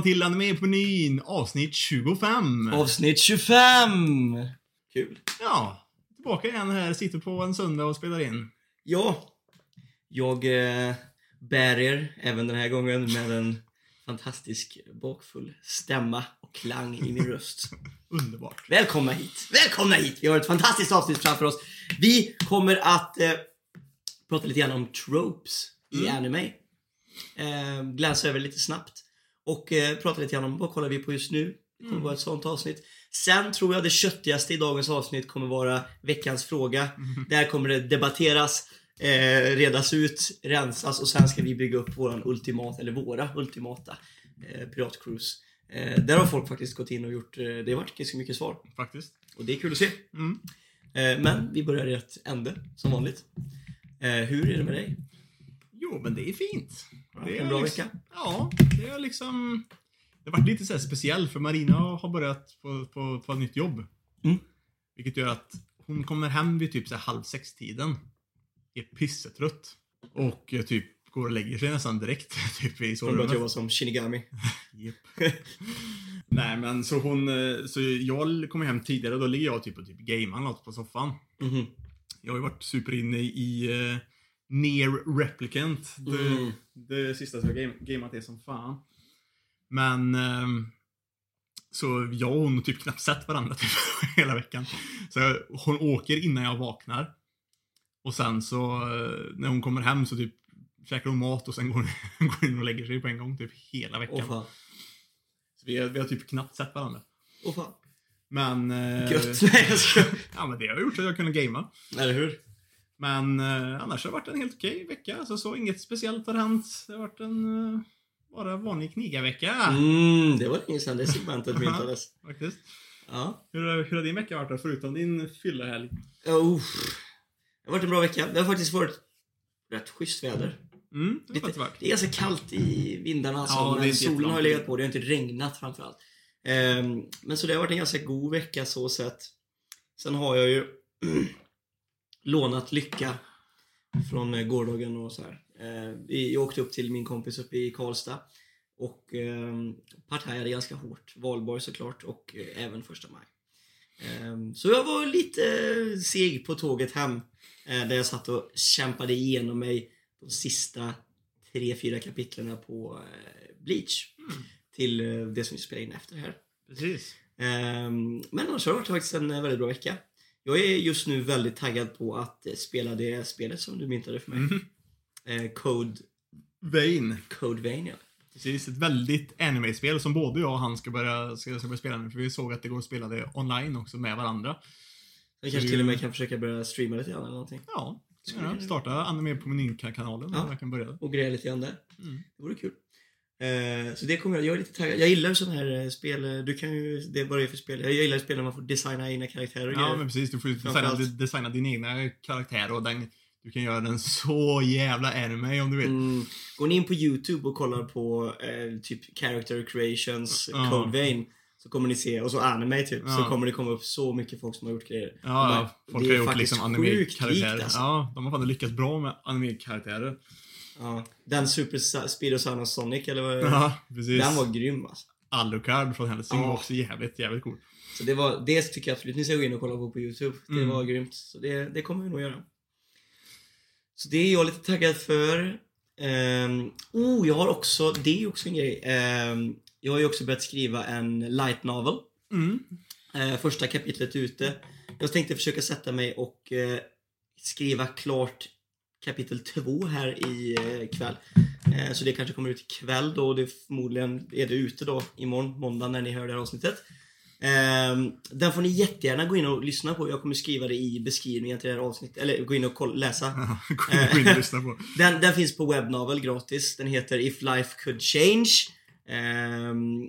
välkomna till Anime på menyn avsnitt 25. Avsnitt 25! Kul. Ja, tillbaka igen här, sitter på en söndag och spelar in. Ja, jag eh, bär er även den här gången med en fantastisk bakfull stämma och klang i min röst. Underbart. Välkomna hit! Välkomna hit! Vi har ett fantastiskt avsnitt framför oss. Vi kommer att eh, prata lite grann om tropes i Mm. anime. Eh, glänsa över lite snabbt. Och eh, prata lite grann om vad kollar vi på just nu. Det kommer Mm. vara ett sånt avsnitt. Sen tror jag det köttigaste i dagens avsnitt kommer vara veckans fråga. Mm. Där kommer det debatteras, eh, redas ut, rensas och sen ska vi bygga upp våran ultimat, eller våra ultimata eh, piratcruise. Eh, där har folk faktiskt gått in och gjort, eh, det har varit ganska mycket svar. Faktiskt. Och det är kul att se. Mm. Eh, men vi börjar i rätt ände, som vanligt. Eh, hur är det med dig? Jo, men det är fint. Det är en bra liksom, vecka? Ja, det är liksom... Det har varit lite så här speciell för Marina har börjat på, på, på ett nytt jobb. Mm. Vilket gör att hon kommer hem vid typ så halv sex-tiden. Är pissetrött. Och eh, typ går och lägger sig nästan direkt. Typ i Hon har börjat sovrummet. jobba som Shinigami. Japp. Nej men så hon, eh, så jag kommer hem tidigare då ligger jag typ och typ gamear något på soffan. Mhm. Jag har ju varit superinne i uh, Near Replicant. Det, Mm. det sista som jag game, gameat är som fan. Men ehm, så jag och hon har typ knappt sett varandra typ hela veckan. Så jag, hon åker innan jag vaknar. Och sen så eh, när hon kommer hem så typ käkar hon mat och sen går hon går in och lägger sig på en gång typ hela veckan. Fan. Så vi, har, vi har typ knappt sett varandra. Åh fan. Men... eh, Gött. Jag ska... Ja men det har gjort så att jag kunnat gamea. Eller hur? Men eh, annars har det varit en helt okej vecka. Alltså, så inget speciellt har hänt. Det har varit en eh, bara vanlig knigarvecka. Mm, det var länge sedan det segmentet myntades. Faktiskt. Ja. Hur, hur har din vecka varit då, förutom din fyllehelg? Oh. Det har varit en bra vecka. Det har faktiskt varit rätt schysst väder. Mm, det Lite-. Det är ganska kallt i vindarna alltså, Ja, men solen har legat på. Det har inte regnat framförallt. Ehm, men så det har varit en ganska god vecka så sett. Sen har jag ju lånat lycka från eh, gårdagen och så här. Eh, jag åkte upp till min kompis uppe i Karlstad och eh, partajade ganska hårt. Valborg såklart och eh, även första maj. Ehm, så jag var lite seg på tåget hem där jag satt och kämpade igenom mig de sista tre, fyra kapitlen på Bleach. Mm. Till det som vi spelar in efter här. Precis. Ehm, men annars har det varit faktiskt en väldigt bra vecka. Jag är just nu väldigt taggad på att eh, spela det spelet som du myntade för mig. Mm. Code, Vane. Code Vein, ja. Precis, ett väldigt anime-spel som både jag och han ska börja, ska, ska börja spela nu. För vi såg att det går att spela det online också med varandra. Jag kanske till och med kan försöka börja streama lite grann eller någonting. Ja, ja starta anime på menyn-kanalen. Ja. Ja. Jag kan börja. Och greja lite grann där. Mm. Det vore kul. Eh, så det kommer jag, jag är lite taggad. Jag gillar sådana här eh, spel, eh, du kan ju, det är bara för spel. Jag gillar spel när man får designa egna karaktärer Ja, men precis. Du får designa, designa din egna karaktär och den, du kan göra den så jävla anime om du vill. Mm. Går ni in på YouTube och kollar på eh, typ character creations, Ja. Code Vein så kommer ni se, och så anime typ, så Ja. kommer det komma upp så mycket folk som har gjort grejer. Ja, bara, folk det har är gjort liksom anime-karaktärer. alltså. Ja, de har fan lyckats bra med anime-karaktärer. Ja. Den Super Speed och Son of Sonic eller vad Ja, precis. Den var grym alltså. Alucard från Hellsing Ja. var också jävligt, jävligt cool. Så det var, det tycker jag absolut ni ska gå in och kolla på på YouTube. Det Mm. var grymt. Så det, det kommer vi nog göra. Så det är jag lite taggad för. Um, oh, jag har också, det är också en grej. Ehm, jag har ju också börjat skriva en light novel. Mm. Eh, första kapitlet ute. Jag tänkte försöka sätta mig och eh, skriva klart kapitel två här i eh, kväll. Eh, så det kanske kommer ut ikväll då. och Det är förmodligen är det ute då imorgon, måndag när ni hör det här avsnittet. Eh, den får ni jättegärna gå in och lyssna på. Jag kommer skriva det i beskrivningen till det här avsnittet. Eller gå in och kolla, läsa. Gå in- och lyssna på. Den, den finns på webbnovel gratis. Den heter If Life Could Change. Ehm,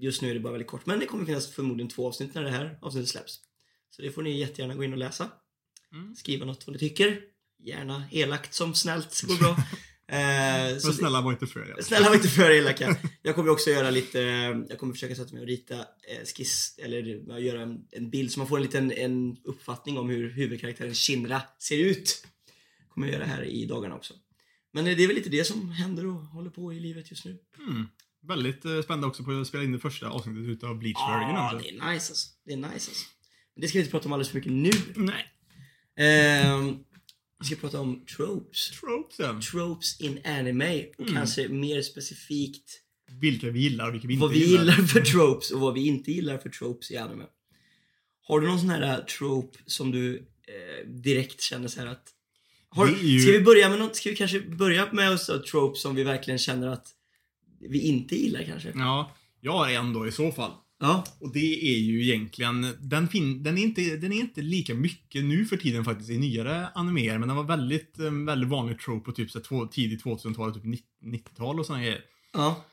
just nu är det bara väldigt kort, men det kommer finnas förmodligen två avsnitt när det här avsnittet släpps. Så det får ni jättegärna gå in och läsa. Mm. Skriva något vad ni tycker. Gärna elakt som snällt går bra. Ehm, så snälla var inte för det. Snälla var inte för elaka. Jag kommer också göra lite, jag kommer försöka sätta mig och rita eh, skiss, eller göra en, en bild så man får en liten en uppfattning om hur huvudkaraktären Shinra ser ut. Kommer jag göra här i dagarna också. Men eh, det är väl lite det som händer och håller på i livet just nu. Mm. Väldigt eh, spännande också på att spela in det första avsnittet utav Bleach-versionen. Ja, också. det är nice alltså. Det är nice alltså. Men det ska vi inte prata om alldeles för mycket nu. Nej. Ehm, vi ska prata om tropes. Tropesen. Tropes in anime och Mm. kanske mer specifikt Vilka vi gillar och vilka vi inte vad vi gillar för tropes och vad vi inte gillar för tropes i anime. Har du någon sån här äh, trope som du eh, direkt känner så här att... Har, ju- Ska vi börja med något? Ska vi kanske börja med oss då, tropes som vi verkligen känner att vi inte gillar kanske? Ja, jag har en då i så fall. Ja. Och det är ju egentligen, den, fin, den, är inte, den är inte lika mycket nu för tiden faktiskt i nyare animer, men den var väldigt, eh, väldigt vanlig trope på typ så två, tidigt 2000-tal, typ 90-tal och såna grejer. Ja.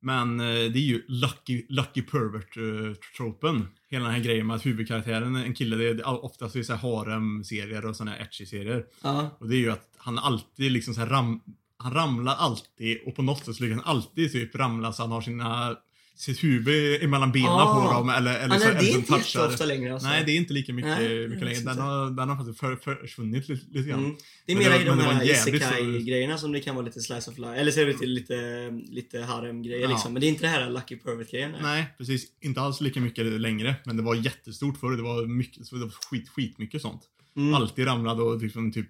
Men eh, det är ju Lucky, lucky Pervert-tropen. Hela den här grejen med att huvudkaraktären, en kille, det är oftast i så här harem-serier och såna här etchy-serier. Ja. Och det är ju att han alltid liksom så ram, han ramlar alltid och på något sätt lyckas han alltid typ ramla så han har sina, sitt huvud emellan benen Ah. på dem eller, eller Ja, så, nej, det är inte jätteofta längre alltså. Nej, det är inte lika mycket, Nej, mycket längre. Den har, den har faktiskt för, för, försvunnit lite, lite grann. Mm. Det är det i de här isekai-grejerna som det kan vara lite slice of life. Eller så är det lite, lite, harem-grejer Ja. liksom. Men det är inte det här lucky pervert-grejen. nej. Nej, precis. Inte alls lika mycket längre. Men det var jättestort förr. Det var mycket, så det var skit, skitmycket sånt. Mm. Alltid ramlade och liksom typ,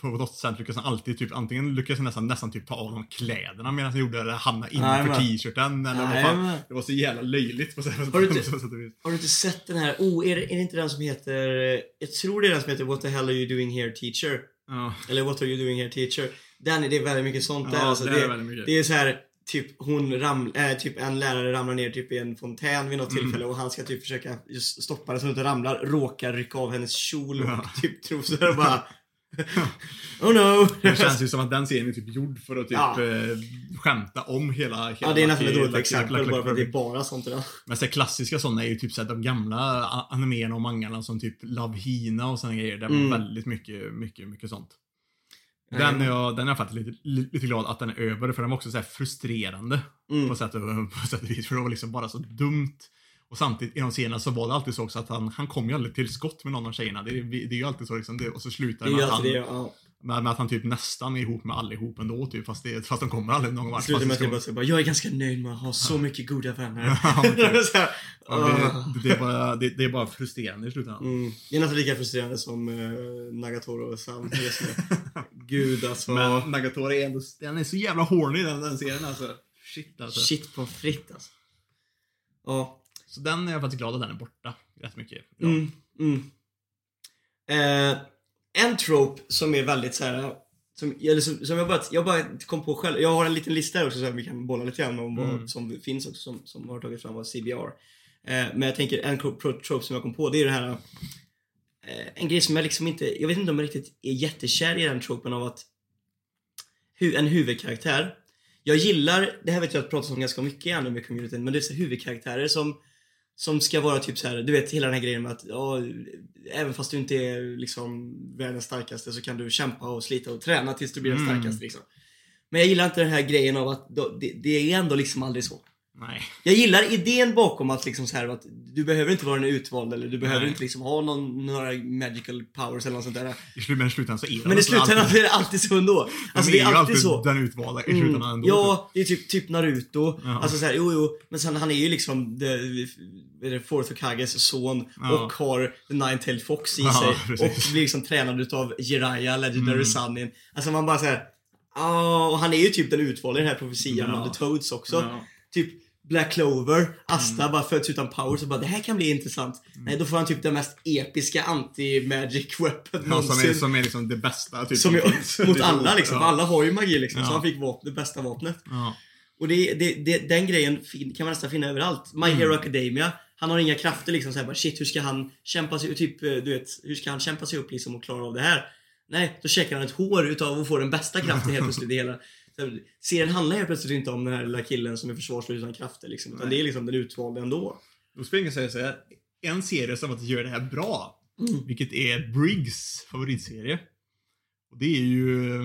på något sätt lyckades han alltid typ, antingen lyckades han nästan, nästan typ ta av de kläderna medan han gjorde det, eller hamna innanför t-shirten eller vad Nej, fan. men- Det var så jävla löjligt på så Har du inte- sätt. Har du inte sett den här? Oh, är det, är det inte den som heter... Jag tror det är den som heter What the hell are you doing here teacher? Ja, Eller What are you doing here teacher? Den är det är väldigt mycket sånt där. ja Alltså, det, det, är väldigt mycket. det är så här typ hon ram, äh, typ en lärare ramlar ner typ i en fontän vid något Mm. tillfälle och han ska typ försöka stoppa det så hon inte ramlar, råkar rycka av hennes kjol och Ja. typ trosor och bara Oh no! Det känns ju som att den serien är typ gjord för att typ Ja. eh, skämta om hela... hela Ja, det är nästan ett dåligt exempel bara för att det är bara sånt där. Men så klassiska sådana är ju typ så de gamla animerna och mangarna som typ Love Hina och såna grejer. Det var Mm. väldigt mycket, mycket, mycket sånt. Den Mm. är, jag, den är jag faktiskt lite, li- lite glad att den är över, för den var också så här frustrerande Mm. på, sätt och, på sätt och vis. För det var liksom bara så dumt. Och samtidigt i de scenerna så var det alltid så också att han, han kom ju aldrig till skott med någon av tjejerna. Det, är- det är ju alltid så liksom. Det, och så slutar Det det med att, han, det. Ja. Med, med att han typ nästan är ihop med allihop ändå typ. Fast, det, fast de kommer aldrig någon vart. Slutar med att jag bara jag är ganska nöjd med att ha så mycket goda vänner. Ja, här, det, det, är bara, det, det är bara frustrerande i slutändan. Mm. Det är nästan lika frustrerande som uh, Nagatoro och Sam just nu. Gud alltså. Men Nagatori är ändå, den är så jävla horny den, den serien alltså. Shit alltså. Shit på fritt alltså. Ja. Så den är jag faktiskt glad att den är borta. Rätt mycket. Ja. Mm, mm. Eh, en trope som är väldigt så här. Som, eller som, som jag, bara, jag bara kom på själv. Jag har en liten lista här också så vi kan bolla lite grann om vad Mm. som finns också som, som har tagit fram av CBR. Eh, men jag tänker en trope som jag kom på det är det här. Eh, en grej som jag liksom inte, jag vet inte om jag riktigt är jättekär i den tropen av att hu, en huvudkaraktär. Jag gillar, det här vet jag att pratas om ganska mycket i anime-communityn, men det är huvudkaraktärer som som ska vara typ så här, du vet hela den här grejen med att ja, även fast du inte är liksom världens starkaste så kan du kämpa och slita och träna tills du blir den Mm. starkaste liksom. Men jag gillar inte den här grejen av att det, det är ändå liksom aldrig så. Nej. Jag gillar idén bakom att liksom så här att du behöver inte vara den utvald eller du behöver Nej. inte liksom ha någon, några magical powers eller något sånt där. I slutändan så är det Men i slutändan alltid- är det alltid så ändå. Alltså de det är ju alltid så. den utvalda i Mm, slutändan ändå. typ. ja, det är typ, typ Naruto. Ja. Alltså såhär, jo jo. Men sen han är ju liksom the, är det Fourth Hokages son Ja. och har the Nine-Tailed Fox i Ja, sig. precis. Och blir liksom tränad utav Jiraiya, Legendary Mm. Sunnin. Alltså man bara såhär, ja och han är ju typ den utvalda i den här profetian Ja. av The Toads också. Typ Black Clover, Asta Mm. bara föds utan power så bara det här kan bli intressant. Nej, då får han typ den mest episka anti-magic weapon Ja, som, någonsin. är, som är liksom det bästa. Typ, Som som är, mot så- alla liksom. Ja. Alla har ju magi liksom. Så Ja. han fick vap- det bästa vapnet. Ja. Och det, det, det, den grejen kan man nästan finna överallt. My Mm. Hero Academia. Han har inga krafter liksom så här, bara, shit hur ska han kämpa sig typ eh, du vet hur ska han kämpa sig upp liksom och klara av det här? Nej, då checkar han ett hår utav att få den bästa kraften helt plötsligt i hela. Här, serien handlar helt plötsligt inte om den här lilla killen som är försvarslös utan krafter liksom. Utan Nej. det är liksom den utvalda ändå. Då skulle jag säga så här. En serie som att gör det här bra. Mm. Vilket är Briggs favoritserie. Och det är ju...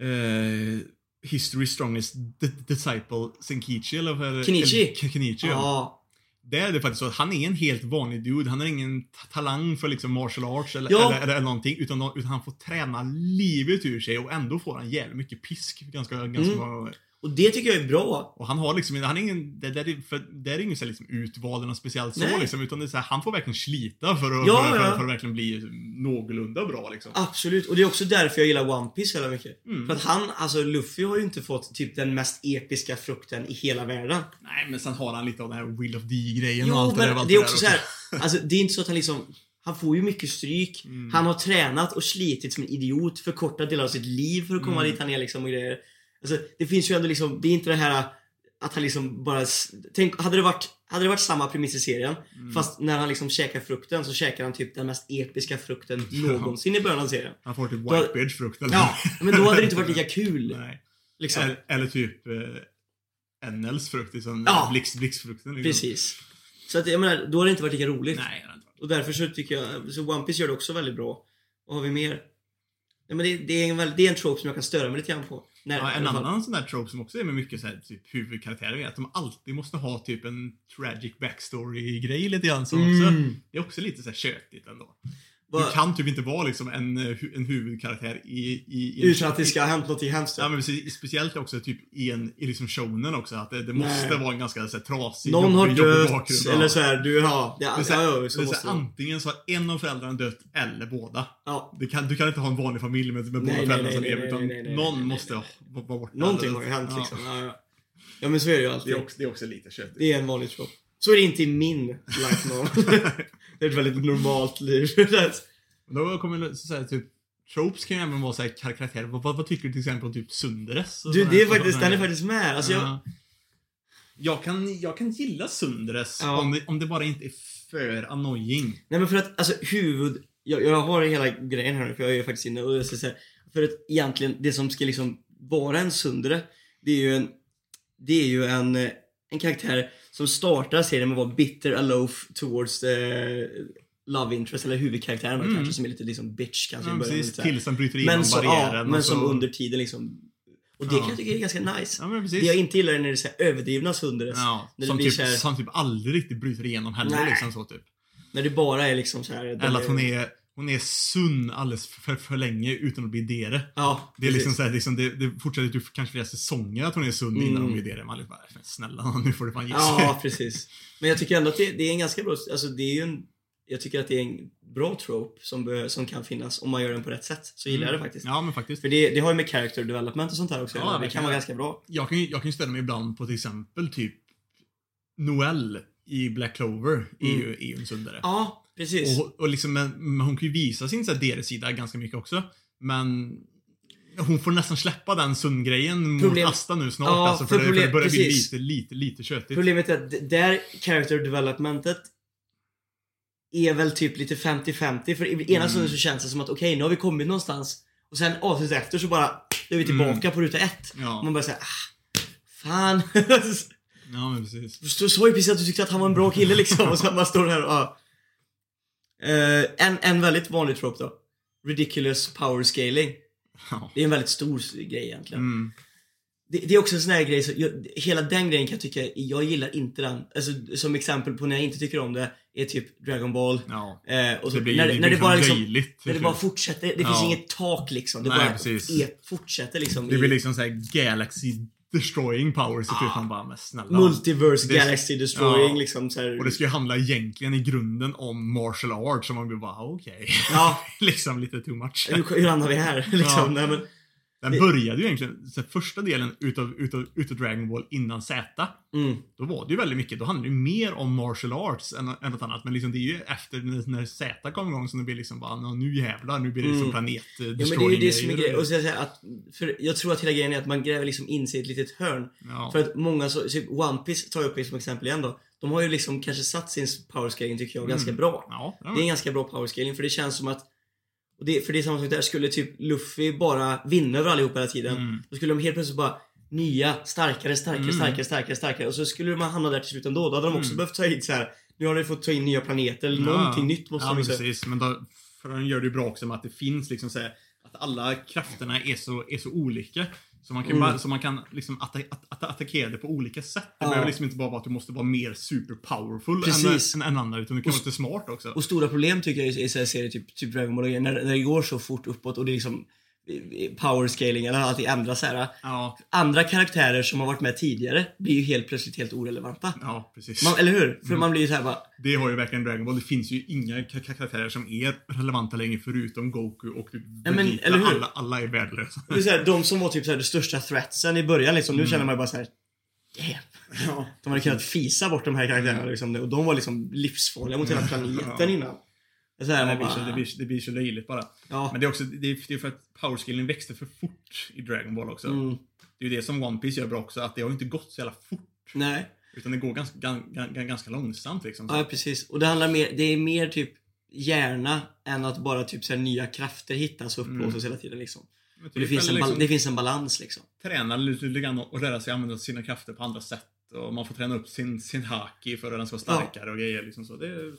eh, History Strongest D- Disciple Senkichi eller vad? Kenichi. Eller, Kenichi ja. Det är det faktiskt så att han är en helt vanlig dude. Han har ingen ta- talang för liksom martial arts eller, Ja. eller, eller, eller någonting. Utan, utan han får träna livet ur sig och ändå får han jävligt mycket pisk. Ganska, ganska Mm. Och det tycker jag är bra. Och han har liksom, han är ingen, det, där är, för, det är ingen så liksom utvald eller speciellt så Nej. liksom, utan det är så här, han får verkligen slita för att, Ja, för, för, för att verkligen bli någorlunda bra liksom. Absolut, och det är också därför jag gillar One Piece jävla mycket. Mm. För att han, alltså Luffy har ju inte fått typ den mest episka frukten i hela världen. Nej, men sen har han lite av den här Will of D-grejen och allt det där. det är där också så här, alltså det är inte så att han liksom han får ju mycket stryk. Mm. Han har tränat och slitit som en idiot, förkortat delar av sitt liv för att komma Mm. dit han är liksom och grejer. Alltså, det finns ju ändå liksom, det är inte det här att han liksom bara... Tänk, hade det varit, hade det varit samma premiss i serien, Mm. fast när han liksom käkar frukten så käkar han typ den mest episka frukten någonsin i början av serien. Han får typ Whitebeard-frukt eller Ja, men då hade det inte varit lika kul. Nej. Liksom. Eller, eller typ eh, NLs frukt, liksom. Ja. Blixt, blixtfrukten. Liksom. Precis. Så att jag menar, då hade det inte varit lika roligt. Nej, det har inte varit. Och därför så tycker jag, så One Piece gör det också väldigt bra. Vad har vi mer? Ja, men det, det, är en, det är en trope som jag kan störa mig lite grann på. När, Ja, en fall. annan sån där trope som också är med mycket så här, typ huvudkaraktärer är att de alltid måste ha typ en tragic backstory-grej lite grann som också. Mm. Det är också lite så här tjötigt ändå. Du kan typ inte vara liksom en, eh, en huvudkaraktär i... i, i Utan att det ska ha hänt något hemskt. Ja men precis, speciellt också typ i en, i liksom shonen också, att det, det måste vara en ganska så här, trasig, Någon har jobbig, jobbig dött, bakgrund. Ja. eller så här, du, ja. Är ja, så här, ja, det så så här, antingen så har en av föräldrarna dött eller båda. Ja, Det kan, du kan inte ha en vanlig familj med, med båda föräldrarna som lever, utan nej, nej, någon nej, måste vara borta. någonting har ju hänt ja. liksom. Ja, ja. ja, men så är det ju alltid. Det är också, det är också lite köttigt. Det är en vanlig trope. Så är det inte i min life norm. det är ett väldigt normalt liv. Då kommer så här, typ Tropes kan ju även vara så här kar- karaktärer. Vad, vad, tycker du till exempel om typ Sunderes? och du, det är faktiskt, den är faktiskt med. Alltså, jag, Ja. jag, kan, jag kan gilla Sunderes Ja. om, det, om det bara inte är för annoying. Nej men för att, alltså huvud... Jag, jag har hela grejen här nu, för jag är faktiskt inne och jag ska säga, För att egentligen, det som ska liksom vara en Sundere, det är ju en... Det är ju en, eh, en karaktär som startar serien med att vara bitter aloof towards the love interest, eller huvudkaraktären Mm. kanske, som är lite liksom bitch kanske i Ja, början. precis, bryter igenom men, så, barriären. ja, men så, som under tiden liksom... Och det Ja. kan jag tycka är ganska nice. Ja. Det jag inte gillar är när det är så överdrivna Sunderes. Ja, när det som, blir typ, här- som typ aldrig riktigt bryter igenom heller. Liksom, så, typ. När det bara är liksom så här. Eller att hon är, hon är sunn alldeles för, för länge utan att bli dere. Ja, Det är liksom så här, liksom, det, det fortsätter typ kanske flera säsonger att hon är sund innan Mm. hon blir dere. Man liksom bara, "Men snälla nu får du fan ge sig. Ja, precis. Men jag tycker ändå att det, det är en ganska bra, alltså det är ju en, jag tycker att det är en bra trope som, som kan finnas om man gör den på rätt sätt. Så gillar jag det faktiskt. Ja, men faktiskt. För det, det har ju med character development och sånt här också Ja. Det kan vara ganska bra. Jag kan ju jag kan stödja mig ibland på till exempel typ Noel i Black Clover är Mm. ju, är ju en sundare. Ja, precis. Och, och liksom, men, men hon kan ju visa sin dere-sida ganska mycket också. Men hon får nästan släppa den sundgrejen mot Problem- Asta nu snart Ja, alltså, för, för det, problem- det börjar bli precis. lite, lite, lite tjötigt. Problemet är att där character developmentet är väl typ lite 50-50. För i ena Mm. stunden så känns det som att okej, nu har vi kommit någonstans. Och sen avsnittet efter så bara, är vi tillbaka Mm. på ruta ett. Ja. Och man bara säger ah, fan. ja, men precis. Du sa ju precis att du tyckte att han var en bra kille liksom. Och så man står här och ja. Eh, en, en väldigt vanlig trope då. Ridiculous power scaling. Ja. Det är en väldigt stor grej egentligen. Mm. Det, det är också en sån här grej, så jag, hela den grejen kan jag tycka, jag gillar inte den. Alltså som exempel på när jag inte tycker om det, är typ Dragon Ball. Ja. Eh, och så, det blir, när, det när det bara liksom, löjligt. när det bara fortsätter, det finns Ja. inget tak liksom. Det Nej, bara precis. är, fortsätter liksom. Det i blir liksom såhär Galaxy destroying powers. Typ man bara, men snälla. Multiverse Det- Galaxy Destroying Ja. liksom så här. Och det ska ju handla egentligen i grunden om martial arts. som man blir bara, okej. Ja, liksom lite too much. hur hamnar vi här? Liksom. Ja. Nej, men, Den det- började ju egentligen, så första delen utav, utav, utav Dragon Ball innan Z. mm. Då var det ju väldigt mycket, då handlade det ju mer om martial arts än, än något annat. Men liksom det är ju efter när, när Z kom igång som det blir liksom bara, "Nå, nu jävlar, nu blir det liksom Mm. planet eh, Ja men det är ju det som är destroying-grejer." grejen. Och så jag, säga att, för jag tror att hela grejen är att man gräver liksom in sig i ett litet hörn. Ja. För att många, så, typ One Piece tar jag upp som exempel igen då. De har ju liksom kanske satt sin powerscaling tycker jag ganska Mm. bra. Ja, ja. Det är en ganska bra powerscaling för det känns som att och det, för det är samma sak där, skulle typ Luffy bara vinna över allihopa hela tiden. Mm. Då skulle de helt plötsligt bara nya, starkare, starkare, Mm. starkare, starkare, starkare. Och så skulle man hamna där till slut ändå. Då hade de också Mm. behövt ta in så här. Nu har de fått ta in nya planeter eller någonting nytt måste ja, de precis. Men då, för den gör det ju bra också med att det finns liksom så här, att alla krafterna är så, är så olika. Så man kan, Mm. så man kan liksom atta, att, att, attackera det på olika sätt. Det Ja. behöver liksom inte bara vara att du måste vara mer super powerful än, Precis. än, än andra, utan du kan vara lite smart också. Och stora problem tycker jag i serier typ, typ Dragon Ball när, när det går så fort uppåt och det är liksom power scaling eller allting så här. Ja, Andra karaktärer som har varit med tidigare blir ju helt plötsligt helt orelevanta. ja precis. Man, eller hur? För Mm. man blir ju så här bara, Det har ju verkligen Dragon Ball. Det finns ju inga ka- ka- karaktärer som är relevanta längre förutom Goku och typ Ja, men, Vegeta. eller hur? Alla, alla är värdelösa. det är så här, de som var typ så här, de största threatsen i början liksom, nu Mm. känner man ju bara så här. Damn. Ja. De hade kunnat fisa bort de här karaktärerna liksom, och de var liksom livsfarliga mot hela planeten Ja. innan. Det så här, Det blir, så, det, blir, det blir så löjligt bara. ja. Men det är också det är, det är för att powerskillen växte för fort i Dragon Ball också. Mm, Det är ju det som One Piece gör bra också, att det har inte gått så jävla fort. nej. Utan det går ganska, ganska, ganska långsamt liksom. Ja, precis. Och det handlar mer, det är mer typ hjärna än att bara typ så här, nya krafter hittas och upplåses hela tiden liksom. Och det, typ, finns en liksom det finns en balans liksom. Träna lite lite grann och lära sig använda sina krafter på andra sätt. Och man får träna upp sin, sin haki för att den ska vara starkare och grejer. Liksom så. Det,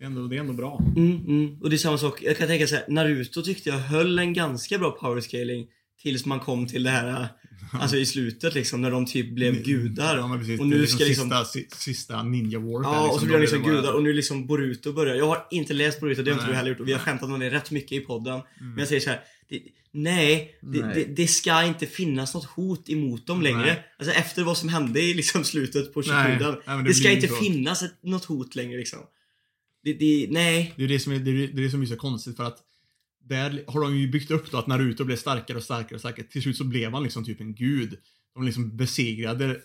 det, är ändå, det är ändå bra. Mm, mm. Och det är samma sak, jag kan tänka så här, Naruto tyckte jag höll en ganska bra power scaling tills man kom till det här, alltså i slutet liksom, när de typ blev gudar. Ja, precis. Och nu liksom ska liksom- sista, si- sista Ninja War. Ja, och så blir de liksom gudar och nu liksom Boruto börjar. Jag har inte läst Boruto, det har inte du heller gjort och vi har skämtat om det rätt mycket i podden. Mm. Men jag säger så här, det, nej, det, Nej. Det, det ska inte finnas något hot emot dem längre. Nej. Alltså efter vad som hände i liksom slutet på. Shippuden. Det, ska inte så. finnas ett, något hot längre liksom. Det, det, nej. Det är det som är, det är, det är som är så konstigt för att där har de ju byggt upp då att Naruto blev starkare och starkare och starkare. Till slut så blev han liksom typ en gud. De liksom besegrade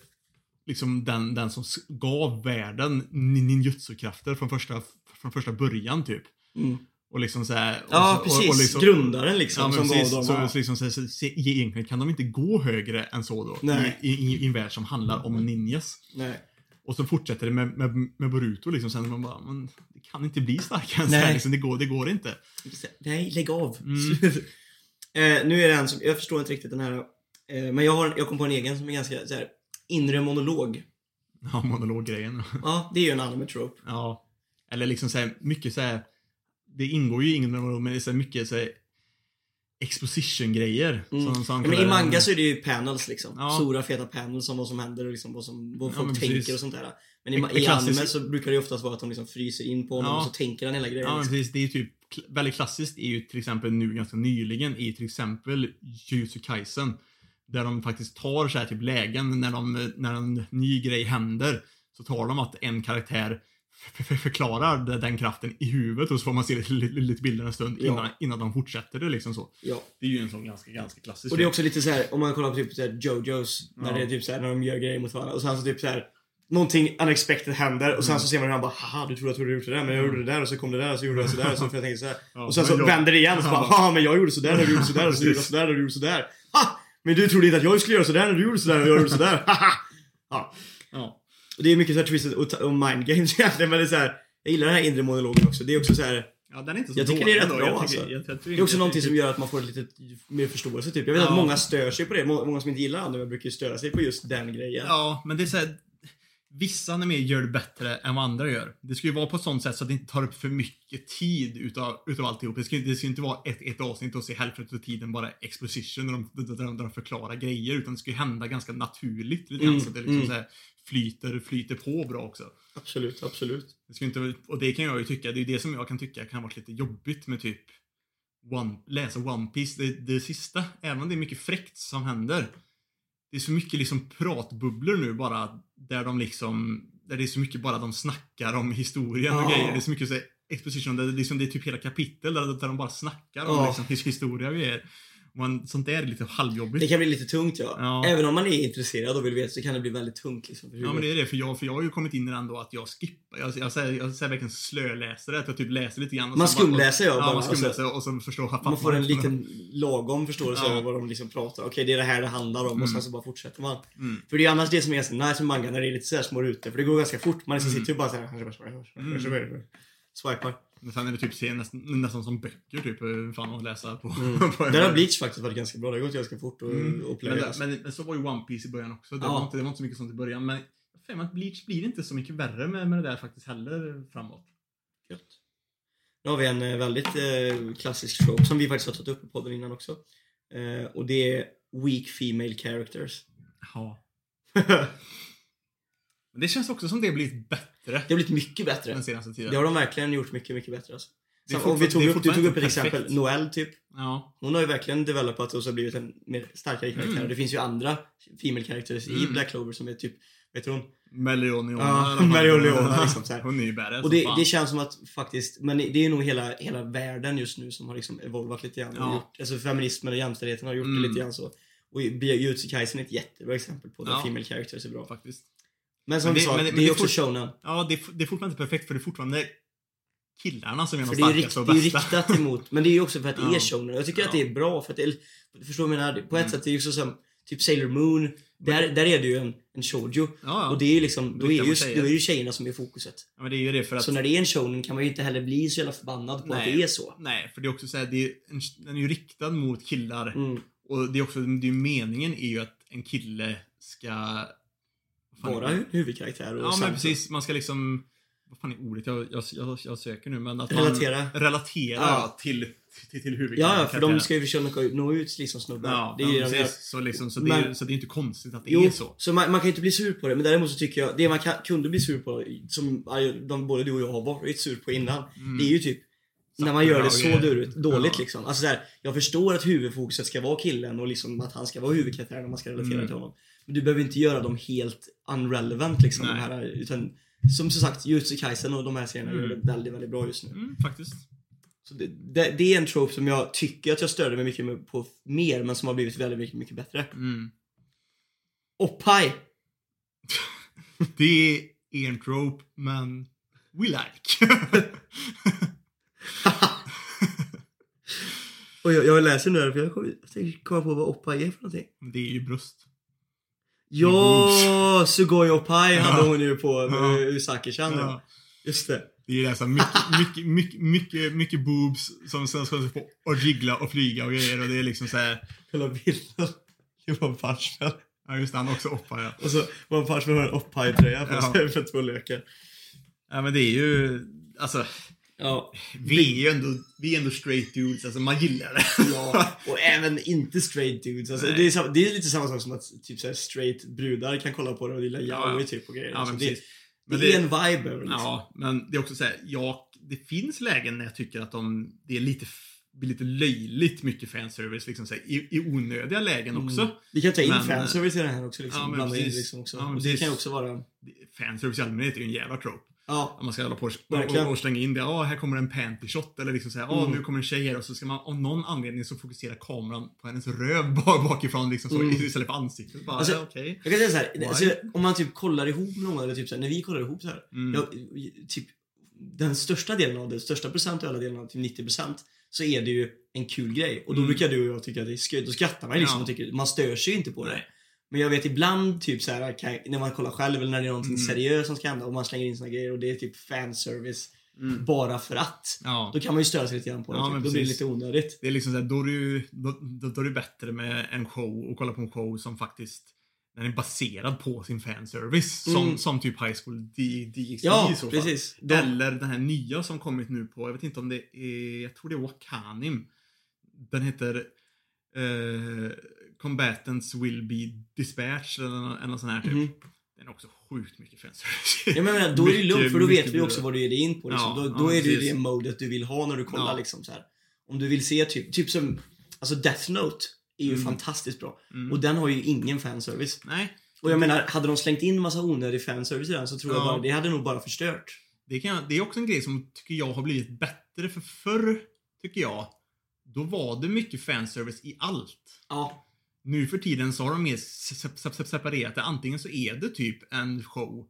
liksom den, den som gav världen nin- ninjutsu-krafter från första, från första början typ. Mm. Och liksom så här, och Ja, så- precis. Och, och liksom, Grundaren liksom Ja, som precis. gav dem. Så, ja. så liksom, så, så, så, egentligen kan de inte gå högre än så då. Nej. I, i, I en värld som handlar om ninjas. Nej. Och så fortsätter det med, med, med Boruto liksom. Sen man bara, men det kan inte bli starkare än så här. Liksom, det, går, det går inte. Nej, lägg av. Mm. eh, nu är det en som, jag förstår inte riktigt den här. Eh, men jag, har, jag kom på en egen som är ganska så här, inre monolog. Ja, monologgrejen. Ja, det är ju en anime trope. Ja. Eller liksom så här, mycket så här. Det ingår ju ingen monolog, men det är så här mycket så här exposition-grejer. Mm. Som, som Ja, men I manga så är det ju panels liksom. Ja. Stora feta panels om vad som händer och liksom vad, som, vad Ja, folk men tänker precis. och sånt där. Men i, i anime så brukar det ju oftast vara att de liksom fryser in på honom Ja. och så tänker han hela grejen. Ja, liksom. precis. Det är typ väldigt klassiskt är ju till exempel nu ganska nyligen i till exempel Jujutsu Kaisen. Där de faktiskt tar så här typ lägen när, de, när en ny grej händer. Så tar de att en karaktär förklarar de- den kraften i huvudet och så får man se lite, lite, bilder en stund Ja. innan, innan de fortsätter det liksom så. Ja. Det är ju en sån ganska, ganska klassisk Och det är också lite så här om man kollar på typ så här Jojos, när Ja. det är typ så här när de gör grejer mot varandra och sen så typ så här Någonting unexpected händer och sen Mm. så ser man hur han bara haha du trodde att du gjort det där men jag gjorde det där och så kom det där och så gjorde jag sådär och så får jag tänka sådär. Ja, och sen så jag- vänder det igen och så bara haha men jag gjorde sådär när du gjorde sådär och så gjorde jag sådär när du gjorde sådär. Ha! Men du trodde inte att jag skulle göra sådär när du gjorde sådär och jag gjorde sådär. Haha! Ja. Det är mycket så här twisted och, och mind games egentligen men det är så här, Jag gillar den här inre monologen också. Det är också så här. ja, den är inte så Jag tycker det är rätt bra, Jag alltså. tycker- jag- jag tycker Det är också någonting som gör att man får lite mer förståelse typ. Jag vet Ja. att många stör sig på det. Må- Många som inte gillar anime brukar ju störa sig på just den grejen. Ja, men det är så här, Vissa anime gör det bättre än vad andra gör. Det ska ju vara på ett sånt sätt så att det inte tar upp för mycket tid utav, utav alltihop. Det ska, det ska inte vara ett, ett avsnitt och se hälften av tiden bara exposition när de, där de, där de förklarar grejer. Utan det ska ju hända ganska naturligt. Lite Mm, så att det liksom mm. så här flyter, flyter på bra också. Absolut, absolut. Det ska inte, och det kan jag ju tycka, det är det som jag kan tycka kan vara lite jobbigt med typ One, läsa One Piece det, det sista. Även om det är mycket fräckt som händer. Det är så mycket liksom pratbubblor nu bara där de liksom, där det är så mycket bara de snackar om historien och Ja. grejer. Det är så mycket så exposition, det, liksom, det är typ hela kapitel där, där de bara snackar om Ja. liksom, his- historia och grejer. Och man, sånt där är lite halvjobbigt. Det kan bli lite tungt ja. Ja. Även om man är intresserad och vill veta så kan det bli väldigt tungt liksom. Ja men det är det, för jag, för jag har ju kommit in i den då att jag skippar, jag, jag, säger, jag säger verkligen slöläser att jag typ läser lite grann. och Man så bara- skumläser jag Ja, bara, man skumläser alltså. och så förstår jag Man får en liten lagom förståelse Ja. över vad de liksom pratar Okej, det är det här det handlar om och Mm. sen så bara fortsätter man. Mm. För det är annars det som är ganska nice med manga, när det är lite såhär små rutor. För det går ganska fort. Man liksom Mm. sitter ju bara såhär... Mm. Swipar. Men sen är det typ se- nästan, nästan som böcker typ, eh, fan att läsa på. Mm. på en Där har. Bleach faktiskt varit ganska bra. Det har gått ganska fort och, Mm. och men, det- men, men så var ju One Piece i början också. Det, Ja. var, inte, det var inte så mycket sånt i början. Men för att Bleach blir inte så mycket värre med, med det där faktiskt heller framåt. Gött. Nu har vi en eh, väldigt eh, klassisk trope som vi faktiskt har tagit upp i podden innan också. Eh, och det är weak female characters. Ja. Men det känns också som det har blivit bättre Det har blivit mycket bättre. den senaste tiden. Det har de verkligen gjort mycket, mycket bättre alltså. Och vi tog upp, du tog upp ett exempel, Noel typ. Ja. Hon har ju verkligen developat och så blivit en mer starkare karaktär. Mm. Det finns ju andra female characters i Mm. Black Clover som är typ, vet hon? Melioniona. Ja, i. Melioniona, liksom så här. Hon är ju badass Och det, det känns som att faktiskt, men det är nog hela, hela världen just nu som har liksom evolvat lite grann. Ja. Gjort, alltså feminismen och jämställdheten har gjort Mm. det lite grann så. Och Jujutsu Kaisen är ett jättebra exempel på där Ja. female characters är bra. Faktiskt. Men som Men det- sa, men det, det- men är det också får- shonen. Ja, det är, det är fortfarande inte perfekt för det är fortfarande killarna som är de är starkaste och det är bästa. riktat emot, men det är ju också för att det Ja. är shonen. Jag tycker att Ja. det är bra för att det är, du förstår vad jag menar? På ett Mm. sätt, det är ju så som typ Sailor Moon. Där, där är det ju en, en shoujo. Ja. Och det är ju liksom, då är, ju, då är ju tjejerna som är fokuset. ja, det är ju det för att... Så när det är en shonen kan man ju inte heller bli så jävla förbannad på Nej. att det är så. Nej, för det är också så här, det är en, den är ju riktad mot killar. Mm. Och det är också, det är meningen är ju att en kille ska... är det? huvudkaraktär och Ja, men precis. Man ska liksom... Vad fan är ordet? Jag, jag, jag, jag söker nu, men att Relatera. man relaterar Ja. till, till, till Ja, huvudkaraktären. ja, för de ska ju försöka nå ut liksom snubbar. Ja, det är ja precis. Så, liksom, så, det Men- är, så det är inte konstigt att det Jo, är så. så man, man kan inte bli sur på det, men däremot så tycker jag, det man kan, kunde bli sur på, som de, både du och jag har varit sur på innan, Mm. det är ju typ när man gör det så dåligt, dåligt Ja. liksom. Alltså så här, jag förstår att huvudfokuset ska vara killen och liksom att han ska vara huvudkaraktären och man ska relatera Mm. till honom. Du behöver inte göra dem helt unrelevant liksom. De här, utan som sagt, Jujutsu Kaisen och de här serierna Mm. gör det väldigt, väldigt bra just nu. Mm, faktiskt. Så det, det, det är en trope som jag tycker att jag störde mig mycket på mer, men som har blivit väldigt mycket, mycket bättre. Mm. Oppai! Det är en trope, men we like. Och jag, jag läser nu här, för jag kom- jag tänkte komma på vad Oppai är för någonting. det är ju bröst. Ja, Sugoi Oppai hade hon ju på Ja. Usaki-chan. Ja. Just det. Det är ju det, så här mycket, mycket, mycket, mycket, mycket boobs som sen ska få och jiggla och flyga och grejer och det är liksom så här. Kolla bilden. Det var en Punchman. Ja just det, han också oppa ja. Och så var en Punchman har en Oppai-tröja på sig för två lökar. Ja men det är ju, alltså, Ja. vi är ju ändå, vi är ändå straight dudes, alltså man gillar det. ja. Och även inte straight dudes. Alltså, det, är det är lite samma sak som att typ så här, straight brudar kan kolla på det och gilla yaoi ja. typ och grejer. Ja, alltså, det, precis. det, Men är en vibe över det, liksom. Ja, men det är också så här, ja, det finns lägen när jag tycker att de, det är lite, blir lite löjligt mycket fanservice liksom så här, i, i onödiga lägen också. Mm. Vi kan ta in Men- fanservice i det här också. Liksom. Ja, men Blanda in precis. liksom också. Ja, men det precis. kan ju också vara... Fanservice i allmänhet är ju en jävla trope. Ja, Om man ska hålla på och, och, slänga in det. Ja, här kommer en panty shot. Eller liksom säga, ja Mm. nu kommer en tjej här. Och så ska man av någon anledning så fokuserar kameran på hennes röv bak- bakifrån liksom så, Mm. istället för ansiktet. Bara, Alltså, okej. Jag kan säga så här, Why? alltså, om man typ kollar ihop någon, eller typ så här, när vi kollar ihop så här. Mm. Jag, typ, den största delen av det, största procentuella delen av typ 90% så är det ju en kul grej. Och då Mm. brukar du och jag tycka att det är skoj. Då skrattar man liksom Ja. och tycker, man stör sig ju inte på det. Nej. Men jag vet ibland typ så här, när man kollar själv eller när det är någonting Mm. seriöst som ska hända och man slänger in såna grejer och det är typ fanservice Mm. bara för att. Ja. Då kan man ju störa sig lite grann på det. Ja, typ. Då blir det lite onödigt. Det är liksom såhär, då är det ju, då, då, då är det bättre med en show och kolla på en show som faktiskt den är baserad på sin fanservice. Som, Mm. som typ High School D- DxD Ja, i så fall. precis. De, Eller den här nya som kommit nu på, jag vet inte om det är, jag tror det är Wakanim. Den heter eh, Combatants will be dispatched eller nå- eller sånt här typ. Mhm. Den är också sjukt mycket fanservice. Ja, men menar, då är det lugnt för då vet vi också vad du ger dig in på. Liksom. Ja, då ja, då är det ju det modet du vill ha när du kollar Ja. liksom så här. Om du vill se typ, typ som, alltså Death Note är ju Mm. fantastiskt bra. Mm. Och den har ju ingen fanservice. Nej, Och jag menar, hade de slängt in massa onödig fanservice i den så tror jag Ja. bara, det hade nog bara förstört. Det, kan, det är också en grej som tycker jag har blivit bättre för förr, tycker jag, då var det mycket fanservice i allt. Ja. Nu för tiden så har de mer se- se- se- separerat det. Antingen så är det typ en show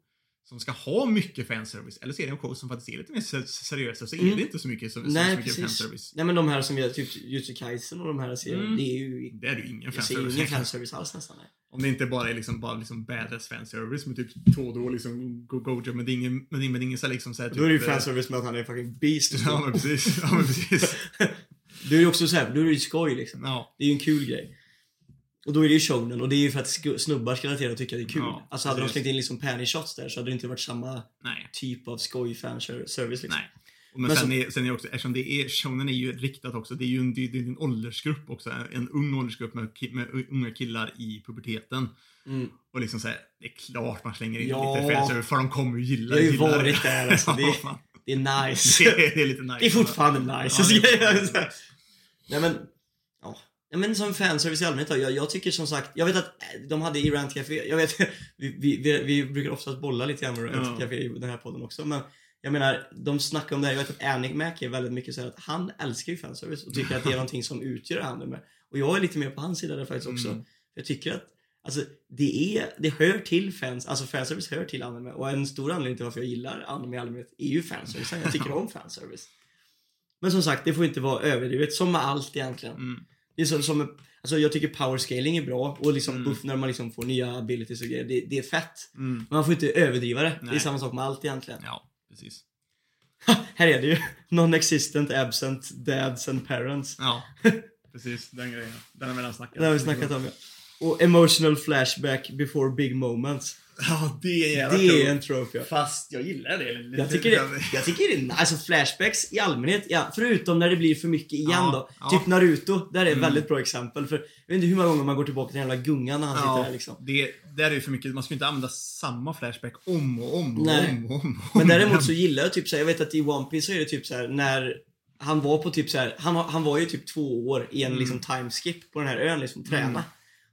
som ska ha mycket fanservice, eller så är det en show som faktiskt är lite mer se- seriös, och så är Mm. det inte så mycket, så, Nej, så mycket fanservice. Nej men de här som har, typ Jujutsu Kaisen och de här serierna, Mm. det är ju, Det är ju ingen fanservice. ingen fanservice alls nästan. Nej. Om det inte bara är liksom, bara liksom badass fanservice med typ Todo och liksom Go- Gojo, men det är ingen, men det är- ingen så här liksom så här, typ, Då är det ju eh, fanservice med att han är fucking beast Ja men precis. Ja men precis. Då är det också så här, då är det ju skoj liksom. Ja. Det är ju en kul grej. Och då är det ju shonen och det är ju för att snubbar ska relatera och tycka det är kul. Ja, alltså hade de precis. slängt in liksom panty shots där så hade det inte varit samma Nej. typ av skoj fanservice liksom. Nej. Men, Men sen, så- är, sen är också, eftersom det är, shonen är ju riktat också, det är ju en, det är en åldersgrupp också, en ung åldersgrupp med, med unga killar i puberteten. Mm. Och liksom såhär, det är klart man slänger in Ja. lite fanservice, för de kommer ju gilla Jag har ju varit där, alltså, det- Ja. Det är nice. det, är, det är lite nice. Det är fortfarande nice. Ja, det är- Ja, Nej men, ja. Men som fanservice i allmänhet då, jag, jag tycker som sagt, jag vet att eh, de hade i Rant Café, jag vet, vi, vi, vi, vi brukar oftast bolla lite grann med Rant Ja. Café i den här podden också, men jag menar, de snackar om det här, jag vet att Annick Mac är väldigt mycket så här att han älskar ju fanservice och tycker att det är någonting som utgör anime. Och jag är lite mer på hans sida där faktiskt också. Mm. Jag tycker att Alltså det är, det hör till fans, alltså fanservice hör till anime och en stor anledning till varför jag gillar anime i allmänhet är ju fanservice. Jag tycker om fanservice. Men som sagt, det får inte vara överdrivet, som med allt egentligen. Mm. Det är som, som alltså jag tycker power scaling är bra och liksom Mm. buff när man liksom får nya abilities och grejer, det, det är fett. Mm. Men man får inte överdriva det. Det är Nej. samma sak med allt egentligen. Ja, precis. Här är det ju. Non-existent, absent, dads and parents. Ja, precis. Den grejen. Den har vi redan snackat Det har vi snackat om ja. Och emotional flashback before big moments. Ja, det är jävla Det är en trope ja. Fast jag gillar det lite. Jag tycker det, jag tycker det är nice. Alltså flashbacks i allmänhet, ja, förutom när det blir för mycket igen Ja, då. ja. Typ Naruto, där är ett Mm. väldigt bra exempel. För jag vet inte hur många gånger man går tillbaka till den jävla gungan när han sitter där liksom. det, där är ju för mycket. Man ska ju inte använda samma flashback om och om och Nej. om och om. och Men om däremot igen. så gillar jag typ så här, jag vet att i One Piece så är det typ så här när han var på typ så här, han, han var ju typ två år i en Mm. liksom timeskip på den här ön liksom, träna. Mm.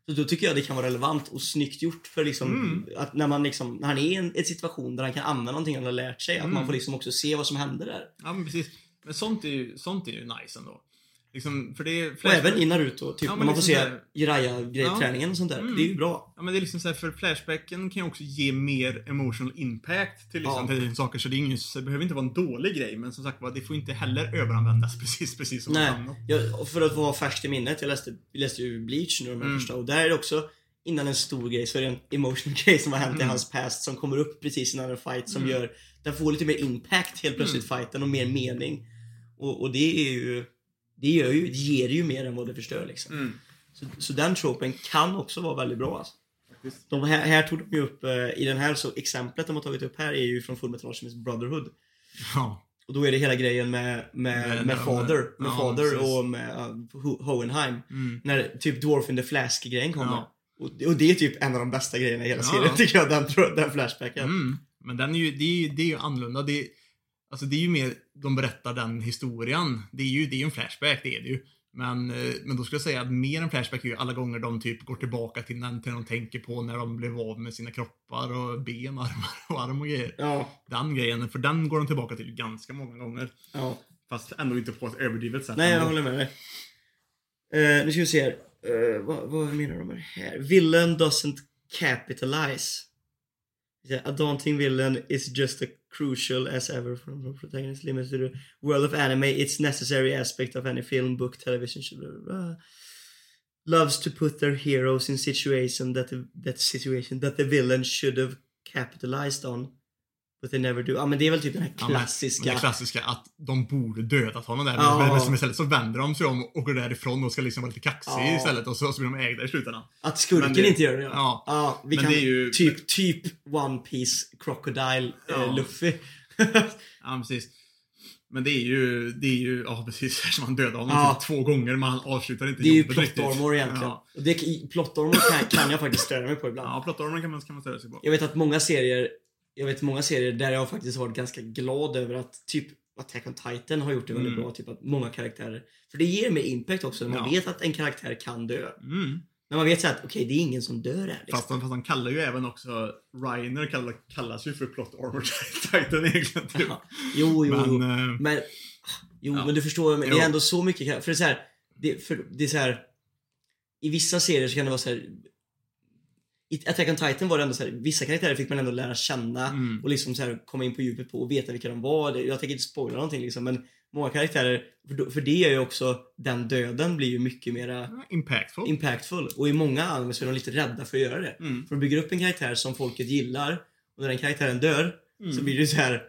Så då tycker jag det kan vara relevant och snyggt gjort för liksom Mm. att när man liksom, när han är i en, en situation där han kan använda någonting han har lärt sig, att Mm. man får liksom också se vad som händer där. Ja, men precis. Men sånt är ju, sånt är ju nice ändå. Liksom, för det är Och även i Naruto, typ Ja, man får se liksom Jiraiya-träningen och sånt där. Mm. Det är ju bra. Ja men det är liksom så här, för flashbacken kan ju också ge mer emotional impact till, liksom, Ja. till saker. Så det, är ingen, så det behöver inte vara en dålig grej. Men som sagt var, det får inte heller överanvändas precis, precis som Nej. annat. Jag, och för att vara färskt i minnet, jag läste, jag läste ju Bleach nu de här Mm. första och där är det också Innan en stor grej så är det en emotional grej som har hänt i Mm. hans past som kommer upp precis innan en fight som Mm. gör Den får lite mer impact helt plötsligt fighten och mer mening. Och, och det är ju Det gör ju, det ger ju mer än vad det förstör liksom. Mm. Så, så den tropen kan också vara väldigt bra alltså. De här, här tog de ju upp, eh, i den här så exemplet de har tagit upp här är ju från Fullmetal Alchemist Brotherhood. Ja. Och då är det hela grejen med, med, Med- med, med- Father, med ja, Father precis. och med uh, Ho- Hohenheim. Mm. När typ Dwarf in the Flask-grejen kommer. Ja. Och, och det är typ en av de bästa grejerna i hela serien tycker jag, den, den flashbacken. Mm. Men den är ju, det, är det är ju annorlunda. Det är, alltså det är ju mer, de berättar den historien. Det är ju, det är ju en flashback, det är det ju. Men, eh, men då skulle jag säga att mer än flashback är ju alla gånger de typ går tillbaka till till de tänker på när de blev av med sina kroppar och ben, armar och arm och grejer. Ja, Den grejen, för den går de tillbaka till ganska många gånger. ja. Fast ändå inte på ett överdrivet sätt. Nej, jag håller med dig. Uh, nu ska vi se här. Eh, vad, vad menar de med det här? Villain doesn't capitalize. A daunting villain is just a crucial as ever from the protagonist limits to the world of anime. It's necessary aspect of any film, book, television. Blah, blah, blah. Loves to put their heroes in situation that the, that situation that the villain should have capitalized on. But they never do. Ja men det är väl typ den här Ja, men- klassiska. Klassiska att de borde dödat honom där. Ja. Men, men istället så vänder de sig om och går därifrån och ska liksom vara lite kaxig Ja. istället. Och så, så blir de ägda i slutändan. Att skurken det- inte gör det Ja. Ja, vi Men kan det är ju- typ, typ One Piece Crocodile Ja. eh, Luffy. Ja, precis. Men det är ju, det är ju, ja precis, som han dödar honom Ja. typ två gånger men han avslutar inte det är ju jobbet plot riktigt. armor egentligen. Ja, Och det, i- plot armor kan, kan jag faktiskt störa mig på ibland. ja plottarmor kan man, kan man störa sig på. Jag vet att många serier, jag vet många serier där jag faktiskt varit ganska glad över att typ Attack on Titan har gjort det väldigt Mm. bra. Typ att många karaktärer, för det ger mer impact också man Ja. vet att en karaktär kan dö. Mm. När man vet så att okej, det är ingen som dör här. Liksom. Fast, han, fast han kallar ju även också, Reiner kallar, kallas ju för plot armor titan egentligen typ. Ja. Jo, jo, jo. Men, eh, Men, jo, Ja. men du förstår, men det Jo. är ändå så mycket För det är så här, det, för det är så här. I vissa serier så kan det vara så här. I Attack on Titan var det ändå så här, vissa karaktärer fick man ändå lära känna Mm. och liksom så här komma in på djupet på och veta vilka de var. Jag tänker inte spoila någonting liksom, men många karaktärer, för, för det gör ju också, den döden blir ju mycket mera impactful. impactful. Och i många anime så är de lite rädda för att göra det. Mm. För de bygger upp en karaktär som folket gillar och när den karaktären dör Mm. så blir det så här.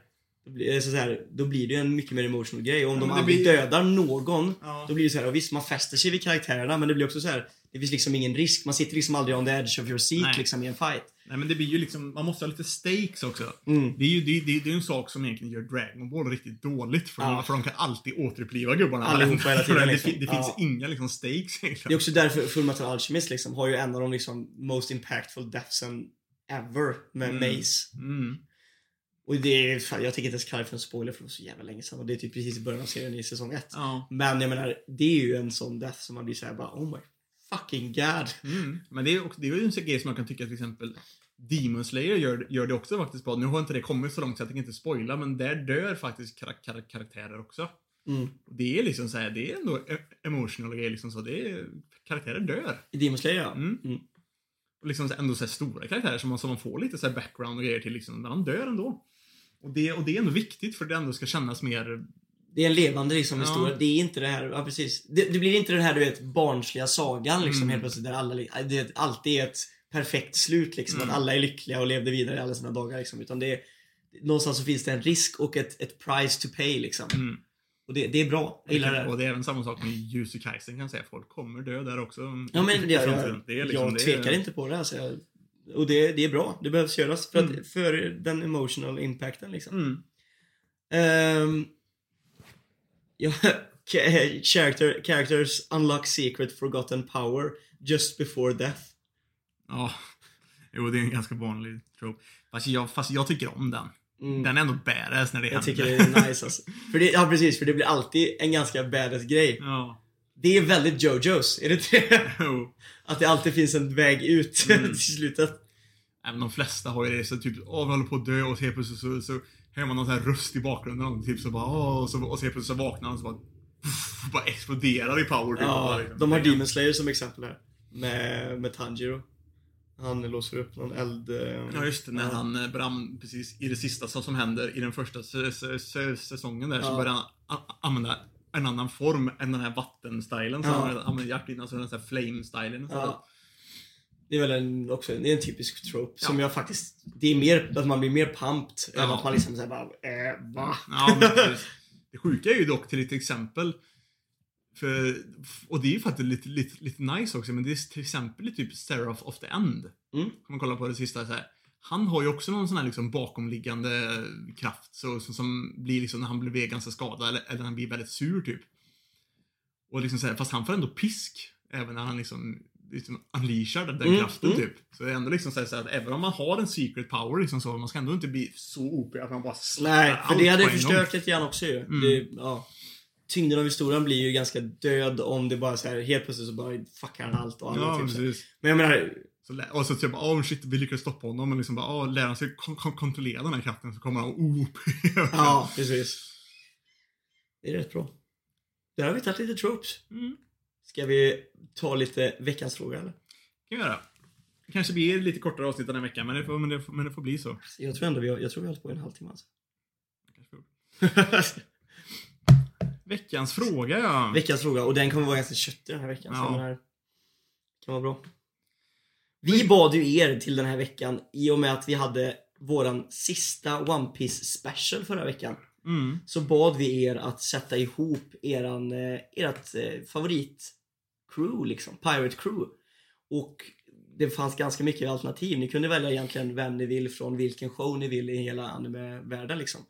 Det så här, då blir det ju en mycket mer emotional grej. Och om Ja, de aldrig blir- dödar någon, Ja. då blir det så här, och visst man fäster sig vid karaktärerna men det blir också så här. Det finns liksom ingen risk. Man sitter liksom aldrig on the edge of your seat Nej. liksom i en fight. Nej men det blir ju liksom, man måste ha lite stakes också. Mm. Det är ju det, det, det är en sak som egentligen gör Dragon Ball riktigt dåligt. För, Ja. för de kan alltid återuppliva gubbarna. Allihopa hela tiden, det, liksom. det finns Ja. inga liksom stakes Det är egentligen. också därför Fullmetal Alchemist liksom har ju en av de liksom most impactful deathsen ever med Mm. Mace. Mm. Och det är, fan, jag tänker inte ens kalla det för en spoiler för det var så jävla länge sedan och det är typ precis i början av serien i säsong 1. Ja. Men jag menar, det är ju en sån death som man blir såhär bara oh my fucking god. Mm. Men det är, också, det är ju en grej som man kan tycka till exempel Demon Slayer gör, gör det också faktiskt bra. Nu har inte det kommit så långt så jag tänker inte spoila, men där dör faktiskt kar kar karaktärer också. Mm. Det är liksom så här, det är ändå e- emotional grejer liksom så. Det är, karaktärer dör. I Demon Slayer ja. Mm. Mm. Och liksom ändå så stora karaktärer som man, som man får lite så här background och grejer till liksom, men de dör ändå. Och det, och det är ändå viktigt för det ändå ska kännas mer Det är en levande liksom Ja. historia. Det är inte det här, ja precis. Det, det blir inte den här du vet barnsliga sagan liksom Mm. helt plötsligt där alla, det alltid är ett perfekt slut liksom. Mm. Att alla är lyckliga och levde vidare i alla sina dagar liksom. Utan det är, någonstans så finns det en risk och ett, ett price to pay liksom. Mm. Och det, det är bra. Jag gillar det. Och det är även samma sak med Jussi Kaisen kan jag säga. Folk kommer dö där också. Ja men i det, jag, framtiden. det är liksom, jag det är- tvekar inte på det alltså. Jag, och det, det är bra. Det behövs göras för, Mm. att, för den emotional impacten liksom. Mm. Ehm, character, characters unlock secret forgotten power just before death. Ja. Jo, det är en ganska vanlig trope. Fast jag, fast jag tycker om den. Mm. Den är ändå badass när det Jag händer. tycker det är nice alltså. För det, ja precis, för det blir alltid en ganska badass grej. Ja. Det är väldigt Jojos, är det inte? Jo. Att det alltid finns en väg ut Mm. till slutet. Även de flesta har ju det så typ, åh vi håller på att dö och så helt plötsligt så, så hör man någon sån här röst i bakgrunden och typ så bara, och så, och så plötsligt så vaknar han så bara, bara exploderar i power typ. Ja, Bara liksom. de har Demon Slayer som exempel här. Med, med Tanjiro. Han låser upp någon eld... eh, Ja just det, när han eh, Bram, precis i det sista som, som händer i den första säsongen där så Ja. börjar han använda en annan form än den här vattenstylen som Ja. han använder hjärt innan, alltså den här flame-stylen. Ja. Det är väl en, också, är en typisk trope Ja. som jag faktiskt, det är mer, att man blir mer pumped än Ja. att man liksom säger bara, eh, va? Ja, men. Det sjuka är ju dock till ett exempel för, och det är ju faktiskt lite, lite, lite nice också, men det är till exempel typ Seraph of the End. Mm. Om man kollar på det sista så här. Han har ju också någon sån här liksom bakomliggande kraft så, så, som blir liksom när han blir ganska skadad eller, eller när han blir väldigt sur typ. Och liksom så här, fast han får ändå pisk även när han liksom, liksom unleashar den Mm, kraften mm. typ. Så det är ändå liksom så här, så här att även om man har en secret power liksom så, man ska ändå inte bli så OP att man bara Nej, för det hade förstört lite grann också ju. Mm. Det, ja. Tyngden av historien blir ju ganska död om det bara så här helt plötsligt så bara fuckar han allt och alla Ja, typ precis. Men jag menar, Så, och så typ, åh shit, vi lyckades stoppa honom. Och liksom bara, åh, lär han sig kon- kon- kontrollera den här kraften så kommer han OP. ja precis. Det är rätt bra. Där har vi tagit lite tropes. Mm, Ska vi ta lite veckans fråga eller? kan vi göra. Det kanske blir lite kortare avsnitt den här veckan, men det får, men det, får- men det får bli så. Jag tror ändå vi har, jag tror vi har hållit på en halvtimme alltså. Veckans fråga, ja. Veckans fråga, och den kommer vara ganska köttig den här veckan. Så Ja. jag menar, det kan vara bra. Vi bad ju er till den här veckan i och med att vi hade våran sista One Piece special förra veckan. Mm. Så bad vi er att sätta ihop eran, eh, ert eh, favorit crew liksom, Pirate Crew. Och det fanns ganska mycket alternativ. Ni kunde välja egentligen vem ni vill från vilken show ni vill i hela anime-världen liksom.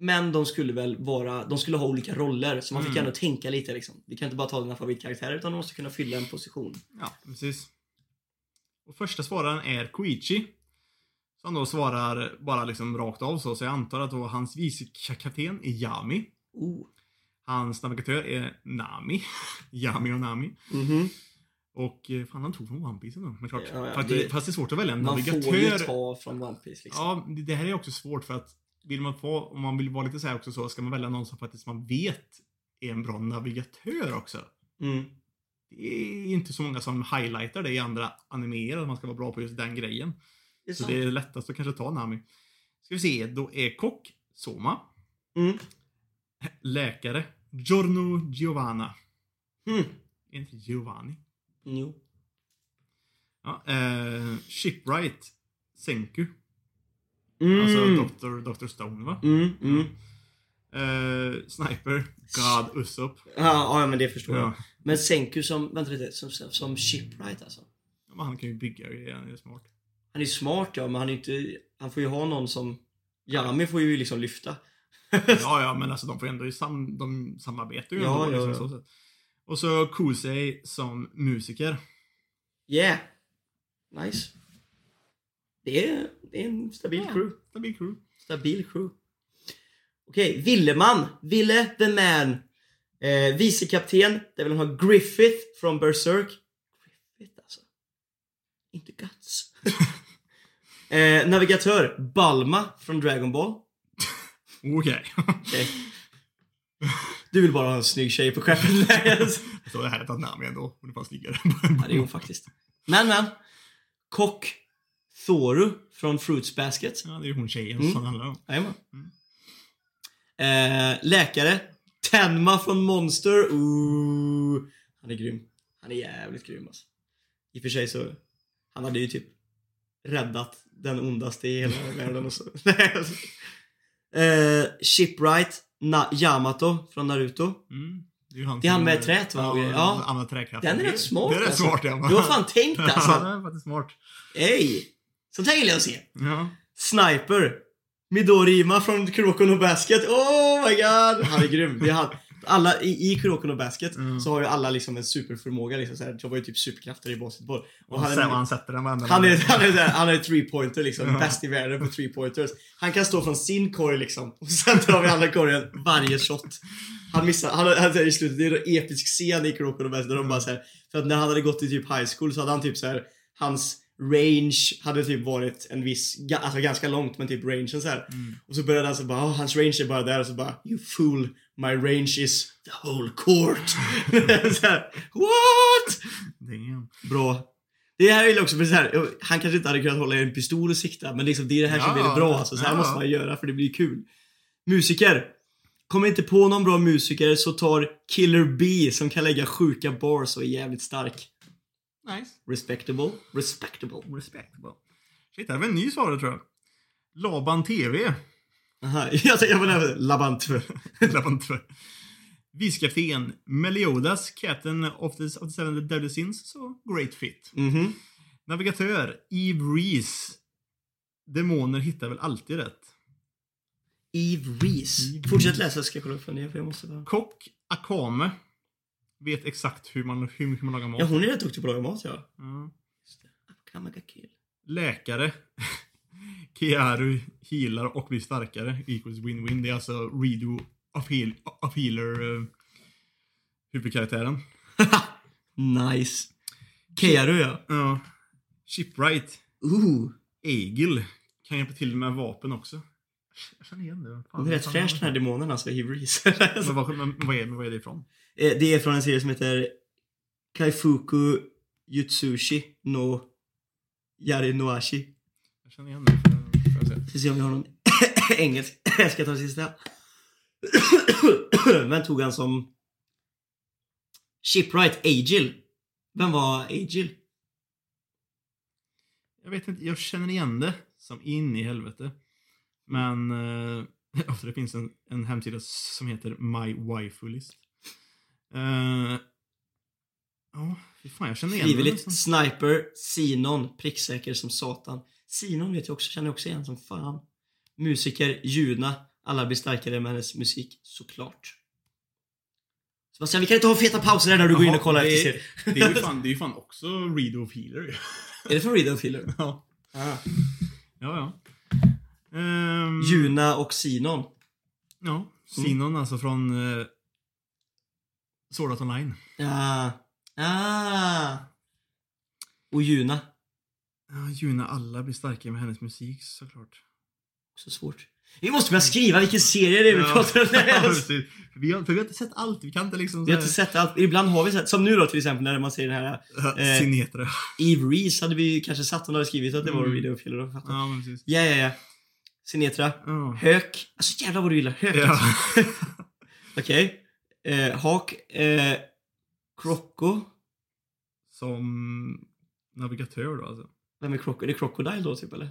Men de skulle väl vara, de skulle ha olika roller så man fick Mm. ändå tänka lite liksom. Vi kan inte bara ta dina favoritkaraktärer utan de måste kunna fylla en position. Ja, precis. Och första svararen är Koichi. Som då svarar bara liksom rakt av så, så jag antar att då hans vice kapten är Yami. Oh. Hans navigatör är Nami. Yami och Nami. Mhm. Och eh, fan han tog från One Piece ändå. Men klart. Ja, ja, fast, det- fast det är svårt att välja en Man navigatör. får ju ta från One Piece liksom. Ja, det- här är också svårt för att vill man få, om man vill vara lite så också så, ska man välja någon som faktiskt man vet är en bra navigatör också. Mm. Det är inte så många som highlightar det i andra animéer, att man ska vara bra på just den grejen. Det Så det är lättast att kanske ta Nami. Ska vi se, då är kock Soma. Mm. Läkare Giorno Giovanna. Mm. Är inte Giovanni? Jo. Ja, eh, Shipwright Senku. Mm. Alltså Dr. Dr. Stone va? Mm, mm. Eh, sniper God Usopp. Ja, ja, men det förstår jag. Ja. Men Senku som, vänta lite, som, som, shipwright alltså. Men han kan ju bygga grejer, han är smart. Han är smart ja, men han är inte, han får ju ha någon som, Yami får ju liksom lyfta. Ja, ja, men alltså de får ändå i sam, de samarbetar ju Ja, ändå. ja, liksom, ja. Så. Och så Kusei som musiker. Yeah! Nice. Det är, det är en stabil Ja. crew. Stabil crew. Stabil crew. Okej, Villeman. Ville the man. Eh, vicekapten, där vill han ha Griffith från Berserk. Griffith alltså. Inte Guts. eh, navigatör, Balma från Dragon Ball. Okej. Okej. Du vill bara ha en snygg tjej på skeppet. Alltså. Så det här är ett namn ändå. Hon är fan snyggare. Ja, det är hon faktiskt. Men, men. Kock Thoru från Fruits Basket. Ja, det är ju hon tjejen Mm. som handlar om. Jajamän. Eh, läkare. Tenma från Monster. Ooh. Han är grym. Han är jävligt grym alltså. I och för sig så, han hade ju typ räddat den ondaste i hela världen och så. Alltså. eh, Shipwright Na- Yamato från Naruto. Mm. Det är han Det är han som- med trät, va? Ja, Ja. använder träkraft. Den är rätt smart Det är rätt alltså. smart ja. Du har fan tänkt Ja, alltså. det är faktiskt smart. Ey! Sånt här gillar jag att se. Ja. Sniper. Midorima från Kuroko no Basket. Oh my god! Han är grym. Det är han. Alla, I, i Kuroko no Basket Mm. så har ju alla liksom en superförmåga. Liksom, så här, de har ju typ superkrafter i basketboll. Och Och han, sen han sätter den varenda han, är, han, är, där- han är three pointer liksom. Ja. Bäst i världen på three pointers. Han kan stå från sin korg liksom. Och sen drar vi andra korgen varje shot. Han missar, han, han säger i slutet, det är en episk scen i Kuroko no Basket där de bara så här, För att när han hade gått i typ high school så hade han typ så här hans range hade typ varit en viss, alltså ganska långt men typ rangen så här. Mm. Och så började han så bara, oh, hans range är bara där och så bara, you fool, my range is the whole court. här, what? Damn. Bra. Det här är också för så här, han kanske inte hade kunnat hålla en pistol och sikta men liksom det är det här som Ja, blir det bra alltså. Så här ja. måste man göra för det blir kul. Musiker. Kommer inte på någon bra musiker så tar Killer B som kan lägga sjuka bars och är jävligt stark. Nice. Respectable. Respectable. Respectable. Shit, här var en ny svarare tror jag. Laban TV. Aha, jag tänkte jag var nära Labant. Laban 2. Vicekapten Meliodas, Captain of the, of the Seven Deadly Sins, så great fit. Mhm. Navigatör Eve Reese. Demoner hittar väl alltid rätt. Eve Reese. Eve Fortsätt Reese. läsa ska jag kolla upp henne för jag måste bara... Kock Akame. Vet exakt hur man, hur, hur man lagar mat. Ja hon är rätt duktig på att laga mat ja. Ja. Akamaga kill. Läkare. Kiaru healar och blir starkare. Equals win-win. Det är alltså Redo of, heal, of healer uh, huvudkaraktären. nice. Kearu ja. Ja. Shipwright. Ooh. Egil. Kan hjälpa till med vapen också. Jag känner igen det. Fan, Hon är rätt fan, fräsch den här demonen alltså, Reese. Men vad, men vad, är, vad är det ifrån? Eh, Det är från en serie som heter Kaifuku Yutsushi no Yari Noashi. Jag känner igen det. Ska se om vi har någon engelsk. Jag ska ta det sista. Vem tog han som Shipwright Agil? Vem var Agil? Jag vet inte, jag känner igen det som in i helvete. Men eh, det finns en, en hemsida som heter My Waifu List. Eh, Ja, fy fan jag känner igen. Frivilligt. nästan. Sniper, Sinon, pricksäker som satan. Sinon vet jag också, känner jag också igen som fan. Musiker, Juna. Alla blir starkare med hennes musik, såklart. Sebastian, vi kan inte ha feta pauser här när du går in och Jaha, kollar det efter serier. Det är ju fan, det är ju fan också Redo of Healer. Är det från Read and Filler? Ja, ja. ja. Ehm, Juna och Sinon. Ja, Sinon alltså från uh, Sword Art Online. Ah. Ah. Och Juna. Ja, Juna alla blir starkare med hennes musik såklart. Så svårt. Vi måste börja skriva vilken serie det är vi pratar om. ja, vi, har, för vi har inte sett allt, vi kan inte liksom Vi har inte sett allt. Ibland har vi sett. Som nu då till exempel när man ser den här eh, Sinetra. Eve Reese hade vi kanske satt om du hade skrivit att det var Mm. Filler. Ja, Ja, men precis. ja, ja. Sinetra. Ja. Hök. Alltså jävlar vad du gillar hök. Ja. alltså. Okej. Eh, hak. Eh, Krocko. Som navigatör då alltså. Vem är Krocko? Är det Crocodile då typ eller?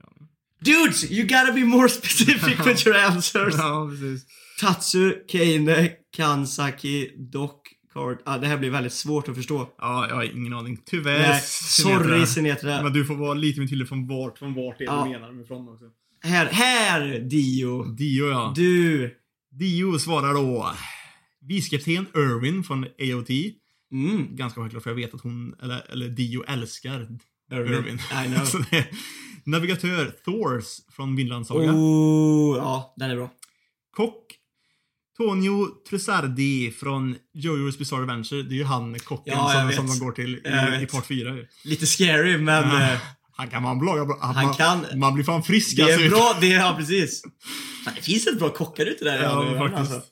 Ja, Dudes! You gotta be more specific with your answers! ja precis. Tatsu, Keine, Kansaki, Doc, Card. Ah, det här blir väldigt svårt att förstå. Ja, jag har ingen aning. Tyvärr. Nej, sorry Sinetra. Men du får vara lite mer tydlig från vart, från vart det är Ja. du menar med från också. Här, här Dio! Dio ja. Du! Dio svarar då Vicekapten Irvin från AOT. Mm. Ganska självklart för jag vet att hon, eller, eller Dio älskar Irvin. Irvin. I know. Så det, Navigatör Thors från Vinland Saga. Oh, ja, den är bra. Kock Tonio Trussardi från Jojo's Bizarre Adventure. Det är ju han kocken Ja, som, som de går till i, i part 4 ju. Lite scary, men eh, Han kan man laga bra. Han man, kan- Man blir fan frisk det är alltså. bra. Det är, ja, precis. Fan, det finns ett bra kockar ute där. Ja, faktiskt. alltså.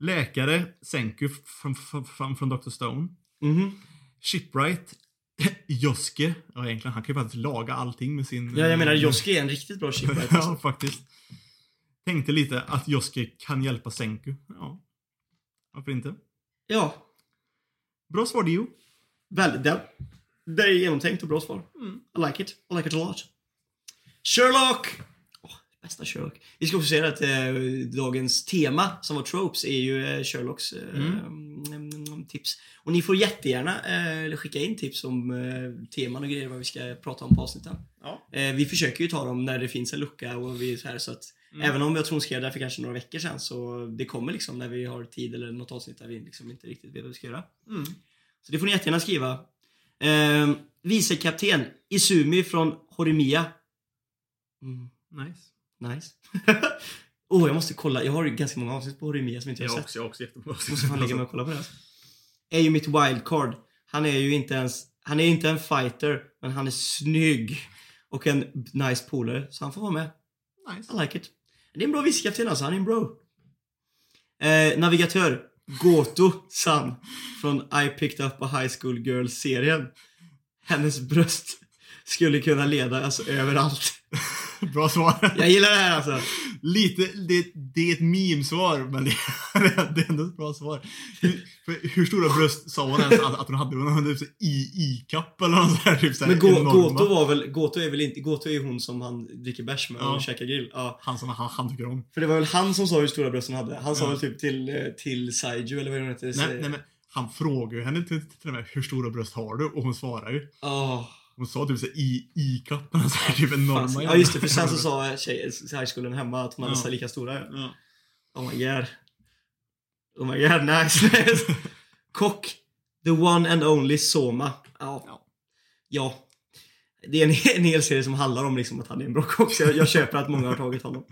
Läkare Senku från, från, från, från Dr. Stone. Mhm. Shipwright Joske. Ja, egentligen, han kan ju faktiskt laga allting med sin... Ja, jag menar Joski är en riktigt bra shipwright. ja, Alltså. faktiskt. Tänkte lite att Joske kan hjälpa Senku. Ja. Varför inte? Ja, Bra svar Dio. väldigt. Det, det är genomtänkt och bra svar. Mm. I like it. I like it a lot. Sherlock! Åh, bästa Sherlock. Vi ska också säga att eh, dagens tema, som var tropes, är ju eh, Sherlocks eh, Mm. Tips. Och ni får jättegärna eh, skicka in tips om eh, teman och grejer, vad vi ska prata om på avsnitten. Ja. Eh, vi försöker ju ta dem när det finns en lucka och vi så här så att Mm. Även om jag tror hon skrev där för kanske några veckor sedan så det kommer liksom när vi har tid eller något avsnitt där vi liksom inte riktigt vet vad vi ska göra. Mm. Så det får ni jättegärna skriva. Eh, Vicekapten Izumi från Horimiya. Mm, Nice. nice. oh, jag måste kolla. Jag har ganska många avsnitt på Horimiya som inte jag Jag har har sett. också, jag har också jättebra. Jag måste fan lägga mig och kolla på det. Alltså. Är ju mitt wildcard. Han är ju inte ens... Han är inte en fighter, men han är snygg. Och en nice polare, så han får vara med. Nice. I like it. Det är en bra vicekapten alltså, han är en bro. Eh, navigatör, Goto-san från I picked up a high school girl-serien. Hennes bröst skulle kunna leda alltså överallt. Bra svar. Jag gillar det här alltså. Lite, det, det är ett meme-svar, men det, det är ändå ett bra svar. Hur, hur stora bröst sa hon ens att, att hon hade? Hon hade typ i, i-kapp eller något sånt typ så Men. Goto var väl, Goto är väl inte, Goto är ju hon som han dricker bärs med och Ja. käkar grill. Ja. Han som han, han tycker om. För det var väl han som sa hur stora bröst hon hade. Han sa Ja. väl typ till, eh, till Saiju eller vad hon hette. Nej, nej, men han frågar ju henne till, till och med hur stora bröst har du? Och hon svarar ju. Åh, Hon sa typ så här, i, i-kapp, men så här, typ enorma. Ja just det, för sen så sa tjej, highschoolen hemma att hade Ja. så här lika stora. Ja. Oh my god. Oh my god, nice. Kock. The one and only Soma. Ja. Ja. Ja. Det är en, en hel serie som handlar om liksom att han är en bra kock, så jag, jag köper att många har tagit honom.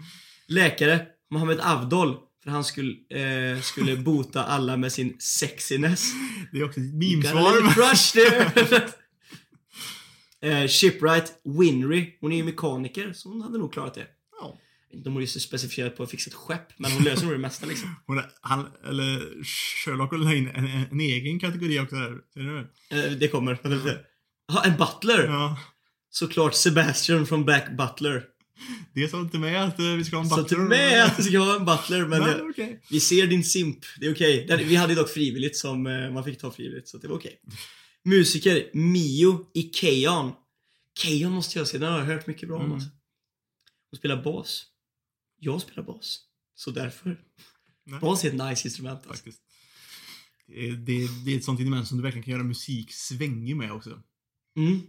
Läkare. Mohammed Avdol. För han skulle, eh, skulle bota alla med sin sexiness. Det är också ett Got a little meme-svar. Eh, Shipwright Winry. Hon är ju mekaniker, så hon hade nog klarat det. Ja. De har ju specificerat på att fixa ett skepp, men hon löser nog det mesta liksom. Hon, han, eller Sherlock vill ha in en, en, en egen kategori också där. Ser du det? Eh, det kommer. Ja, en butler! Ja. Såklart Sebastian från Back Butler. Det sa inte med att eh, vi ska ha en butler. till med att vi ska ha en butler, men Men, eh, okej. vi ser din simp. Det är okej. Den- Vi hade dock frivilligt som man fick ta frivilligt, så det var okej. Musiker Mio i Keon. Keon måste jag se, den har jag hört mycket bra om. Mm. Alltså. Hon spelar bas. Jag spelar bas. Så därför. Nej. Bas är ett nice instrument alltså. Faktiskt. Det är, det, det är ett sånt instrument som du verkligen kan göra musik svängig med också. Mm.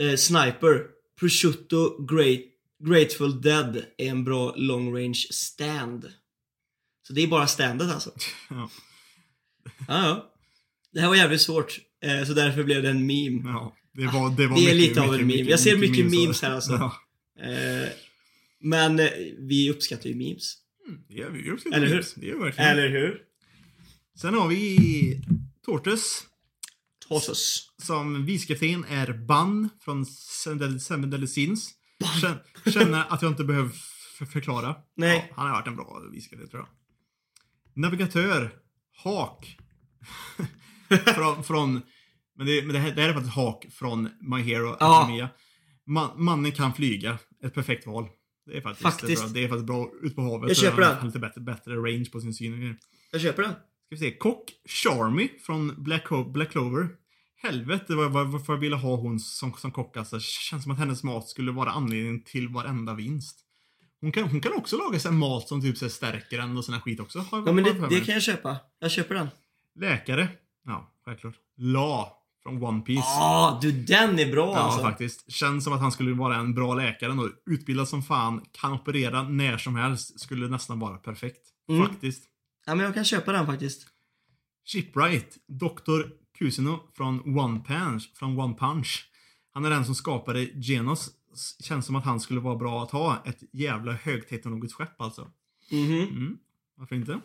Eh, Sniper. Prosciutto Great, Grateful Dead är en bra long range stand. Så det är bara standet alltså. Ja. Ja, ja. Det här var jävligt svårt. Eh, så därför blev det en meme. Ja, det var, det var Det är mycket, lite av en meme. Jag ser mycket memes memes här, alltså. Ja. Eh, men eh, vi uppskattar ju memes. Mm, gör vi också. Eller hur? Det vi verkligen. Eller hur? Sen har vi Tortus. Tossus. Som vicekapten är Ban från Seven Deadly- Sins. Kän- Känner att jag inte behöver förklara. Nej. Ja, han har varit en bra vicekapten tror jag. Navigatör. Hak. från, från, men det, men det, här, det här är faktiskt Hak från My Hero. Academia. Man, mannen kan flyga. Ett perfekt val. Det är faktiskt, Faktiskt. Bra. Det är faktiskt bra ut på havet. Jag köper den. lite bättre, bättre range på sin syn. Jag köper den. Ska vi se. Kock Charmy från Black, Ho- Black Clover. Helvete vad, vad, varför jag ville ha hon som, som kock alltså. Känns som att hennes mat skulle vara anledningen till varenda vinst. Hon kan, hon kan också laga sig mat som typ så här stärker en och såna skit också. Har, Ja men det, det kan jag köpa. Jag köper den. Läkare. Ja, självklart. La från One Piece. Ah, du den är bra Ja, alltså. faktiskt. Känns som att han skulle vara en bra läkare ändå. Utbildad som fan, kan operera när som helst. Skulle nästan vara perfekt. Mm. Faktiskt. Ja men jag kan köpa den faktiskt. Shipwright, Dr. Kusino från One Punch, från One Punch. Han är den som skapade Genos känns som att han skulle vara bra att ha. Ett jävla högteknologiskt skepp alltså. Mhm. Mm. Varför inte?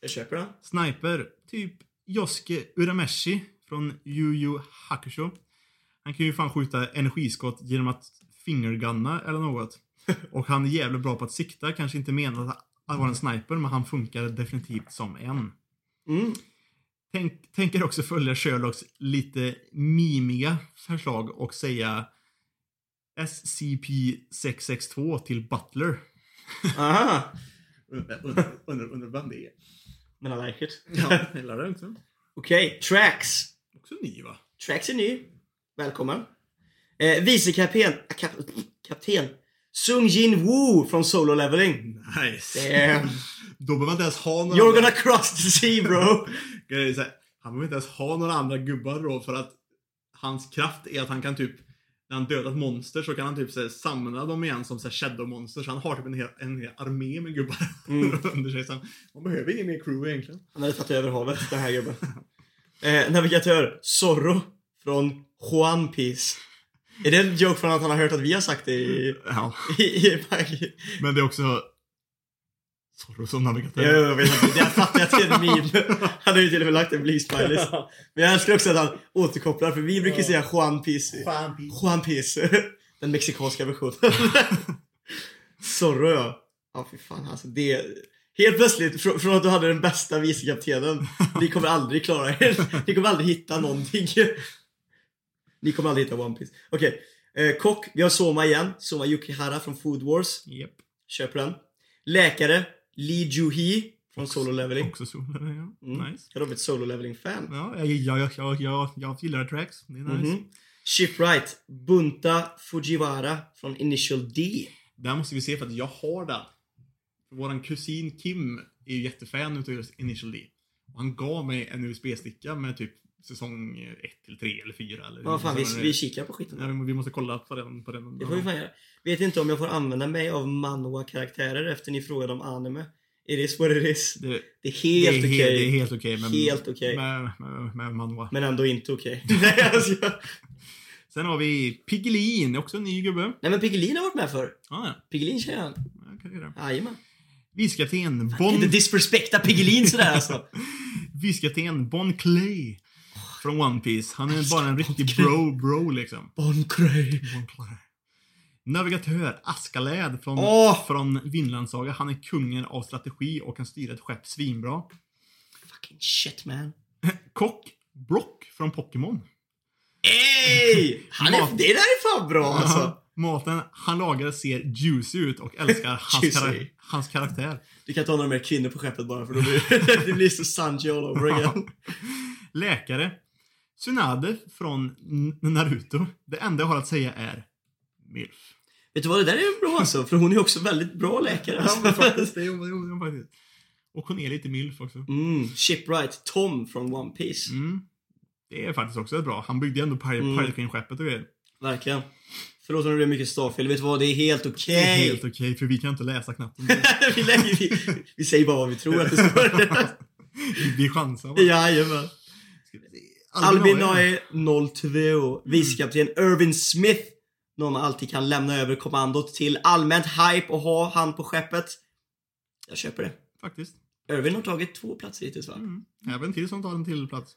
Jag köper den. Sniper, typ Yosuke Urameshi från Yu Yu Hakusho. Han kan ju fan skjuta energiskott genom att fingergunna eller något. Och han är jävligt bra på att sikta, kanske inte menat att vara en sniper, men han funkar definitivt som en. Mm. Tänk, tänker också följa Sherlocks lite mimiga förslag och säga SCP-662 till Butler. Aha. Undrar vem det är. Men I like it. Ja, gillar det också. Okej, Tracks. Också ny va? Tracks är ny. Välkommen. Eh, Vicekapten, kap, kapten Sung Jin Woo från Solo Leveling. Nice. Då behöver man inte ens ha några You're gonna cross the sea bro. Han behöver inte ens ha några andra gubbar då för att hans kraft är att han kan typ när han dödat monster så kan han typ så här, samla dem igen som så här, shadow-monster. Så han har typ en hel, en hel armé med gubbar Mm. under sig. Så han, man behöver ingen mer crew egentligen. Han hade tagit över havet, den här gubben. Eh, navigatör Zorro från One Piece. Är det en joke från att han har hört att vi har sagt det i... Ja, i, i, i men det är också Zorro som navigatör. jag, jag vet inte, jag fattar att det är en meme. Han har ju till och med lagt en blee-smileys. Men jag älskar också att han återkopplar, för vi brukar säga Juan Piece. Fan, Pete. Juan Piece. Den mexikanska versionen. Zorro ja. Ja fy fan alltså det... Helt plötsligt, från, från att du hade den bästa vicekaptenen, ni kommer aldrig klara er. Ni kommer aldrig hitta någonting. Ni kommer aldrig hitta One Piece. Okej. Eh, kock, vi har Soma igen. Soma Yukihara från Food Wars. Japp. Köper den. Läkare, Lee Ju-hee från Solo Leveling. Också solare, ja. Mm. Nice. Jag är ett Solo Leveling-fan. Ja, jag, jag, jag, jag, jag, gillar tracks. Det är nice. Mhm. Shipwright, Bunta Fujiwara från Initial D. Där måste vi se för att jag har den. Våran kusin Kim är ju jättefan utav just Initial D. Och han gav mig en USB-sticka med typ säsong 1 till 3 eller 4 eller Vad fan, vi, vi kikar på skiten. Ja, vi må- vi måste kolla på den. På den. Det får vi fan göra. Vet inte om jag får använda mig av manhwa-karaktärer efter ni frågade om anime. It is what it is. det, Det är helt okej. det är helt okej. men, Helt okej. Med, med, med manhwa. Men ändå inte okej. Nej, alltså, Sen har vi Piggelin, också en ny gubbe. Nej men Piggelin har varit med för. Ah, ja, Piggelin känner jag. Jajamän. Viskapten Inte Bon, disrespekta Piggelin sådär alltså. Viskapten Bon Clay. Från One Piece. Han är Älskar bara en riktig bro, bro liksom. Bon Cray. Bon. Navigatör Askaläd från, Åh! från Vinlandsaga. Han är kungen av strategi och kan styra ett skepp svinbra. Fucking shit man. Kock Brock från Pokémon. Ey! Han är, det där är fan bra alltså. Maten han lagar ser juicy ut och älskar hans, kara hans karaktär. Du kan ha några mer kvinnor på skeppet bara för då blir det blir så Sanji all over again. Läkare. Tsunade från Naruto. Det enda jag har att säga är MILF. Vet du vad, det där är bra alltså. För hon är också väldigt bra läkare. Alltså. det är jo, jo, jo, faktiskt. Och hon är lite MILF också. Mm, Shipwright, Tom från One Piece. Mm. Det är faktiskt också bra. Han byggde ändå Pirate, Mm. Pirate Queen-skeppet och grejer. Verkligen. Förlåt om det blev mycket stavfel. Vet du vad, det är helt Det är okej. helt okej, för vi kan inte läsa knappt. vi, lägger, vi, vi säger bara vad vi tror att det står. vi chansar bara. Jajamän. Ska vi se. Albinoy 02. Vicekapten Irvin Smith. Någon man alltid kan lämna över kommandot till. Allmänt hype och ha han på skeppet. Jag köper det. Faktiskt. Irvin har tagit två platser hittills va? Mm. Även till som tar en till plats.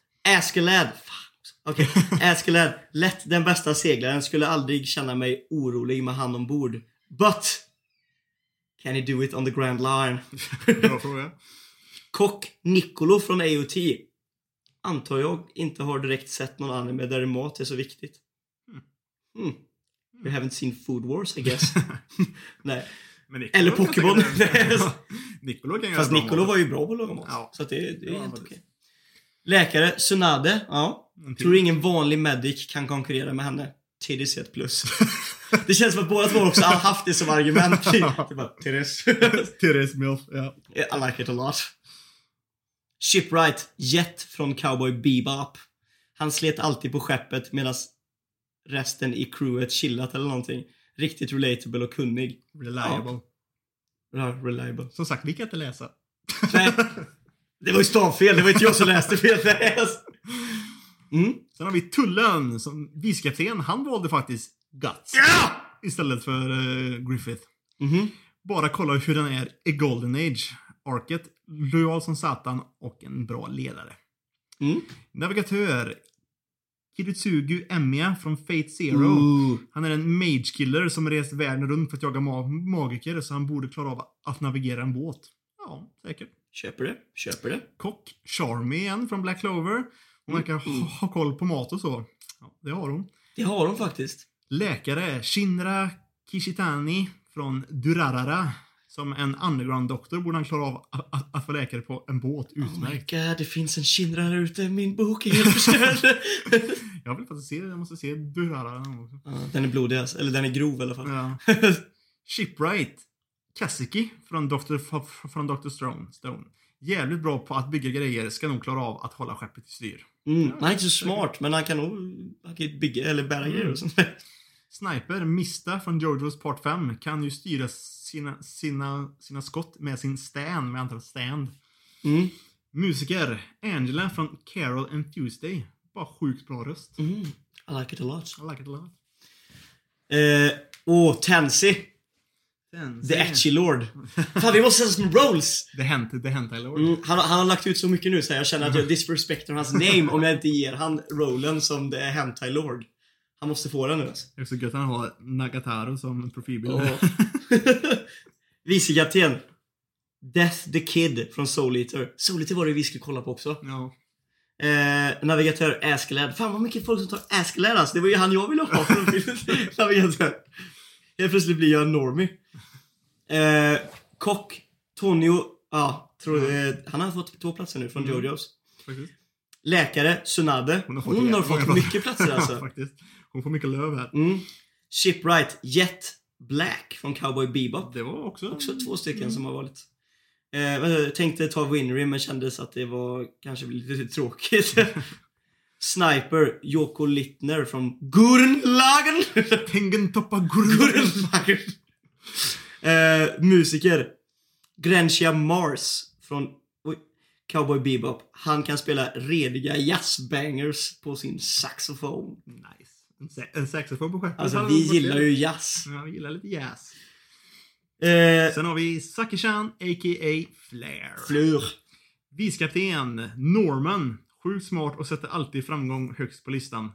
Också. Okej. Askeladd. Lätt den bästa seglaren. Skulle aldrig känna mig orolig med han ombord. But. Can he do it on the Grand Line? Bra fråga. Kock Niccolo från AOT. Antar jag inte har direkt sett någon anime där mat är så viktigt. Hmm. You haven't seen Food Wars I guess. Nej. Eller Pokémon. Ja, Niccolo kan Fast mat. var ju bra på att laga mat. Ja. Så det, det är var helt okej. Läkare Tsunade. Ja. Tror ingen vanlig medic kan konkurrera med henne. Är ett plus. det känns som att båda två också har haft det som argument. Bara, Titties. Therese Milf, ja. I like it a lot. Shipwright, Jet från Cowboy Bebop. Han slet alltid på skeppet medan resten i crewet chillat eller någonting. Riktigt relatable och kunnig. Reliable. Ja, reliable. Som sagt, vi kan inte läsa. Nej, det var ju stavfel. Det var inte jag som läste fel. Mm. Sen har vi Tullen som vicekapten. Han valde faktiskt Guts. Ja! istället för eh, Griffith. Mhm. Bara kolla hur den är i Golden Age. Arket, lojal som satan och en bra ledare. Mm. Navigatör. Kiritsugu Emiya från Fate Zero. Ooh. Han är en mage-killer som rest världen runt för att jaga ma magiker, så han borde klara av att navigera en båt. Ja, säkert. Köper det. Köper det. Kock, Charmy igen från Black Clover. Hon verkar ha, ha koll på mat och så. Ja, det har hon. Det har de faktiskt. Läkare, Shinra Kishitani från Durarara. Som en underground-doktor borde han klara av att, vara läkare på en båt. Oh my Utmärkt. god, det finns en Shinra där ute. Min bok är helt förstörd. Jag vill faktiskt se, jag måste se också. ja, den är blodig alltså. Eller den är grov i alla fall. Ja. Shipwright. Kasiki från Dr. Från Dr. Stone. Stone. Jävligt bra på att bygga grejer, ska nog klara av att hålla skeppet i styr. Mm. Han är inte så smart, men han kan nog han kan bygga eller bära grejer och sånt där. Sniper, Mista från Jojos Part 5, kan ju styra sina, sina, sina skott med sin stand, med antal stand. Mm. Musiker, Angela från Carol and Tuesday. Bara sjukt bra röst. Mm. I like it a lot. I like it a lot. Eh, Åh, Tansy. The Etchy Lord. Fan, vi måste sätta som rolls! Det hänt Lord. Mm, han, han har lagt ut så mycket nu så jag känner att jag disrespectar hans name om jag inte ger han rollen som The Hentai Lord. Han måste få den nu alltså. Det är så gött att han har Nagataro som profilbild. Ja. Vicekapten. Death the Kid från Soul Eater. Soul Eater var det vi skulle kolla på också. ja. Eh, navigatör Askeladd. Fan vad mycket folk som tar Askeladd alltså. Det var ju han jag ville ha från navigatör. Helt plötsligt blir jag normie. Eh, kock. Tonio. Ja, tror, eh, han har fått två platser nu från Mm. Jojos. Läkare, Tsunabe. Hon har fått, många- mycket platser alltså. Hon får mycket löv här. Mm. Shipwright, Jet Black från Cowboy Bebop. Det var också... Också två stycken Mm. som har varit. Eh, tänkte ta Winry men kändes att det var kanske lite tråkigt. Sniper, Joko Littner från Gurren Tengen Toppa Gurren. Eh, musiker, Grentia Mars från oj, Cowboy Bebop. Han kan spela rediga jazzbangers på sin saxofon. Nice. En, en saxofon på skeppet. Alltså vi gillar ju jazz. Ja, vi gillar lite jazz. Eh, Sen har vi Saki-chan, a.k.a. Flair. Flur. Vicekapten Norman. Sjukt smart och sätter alltid framgång högst på listan.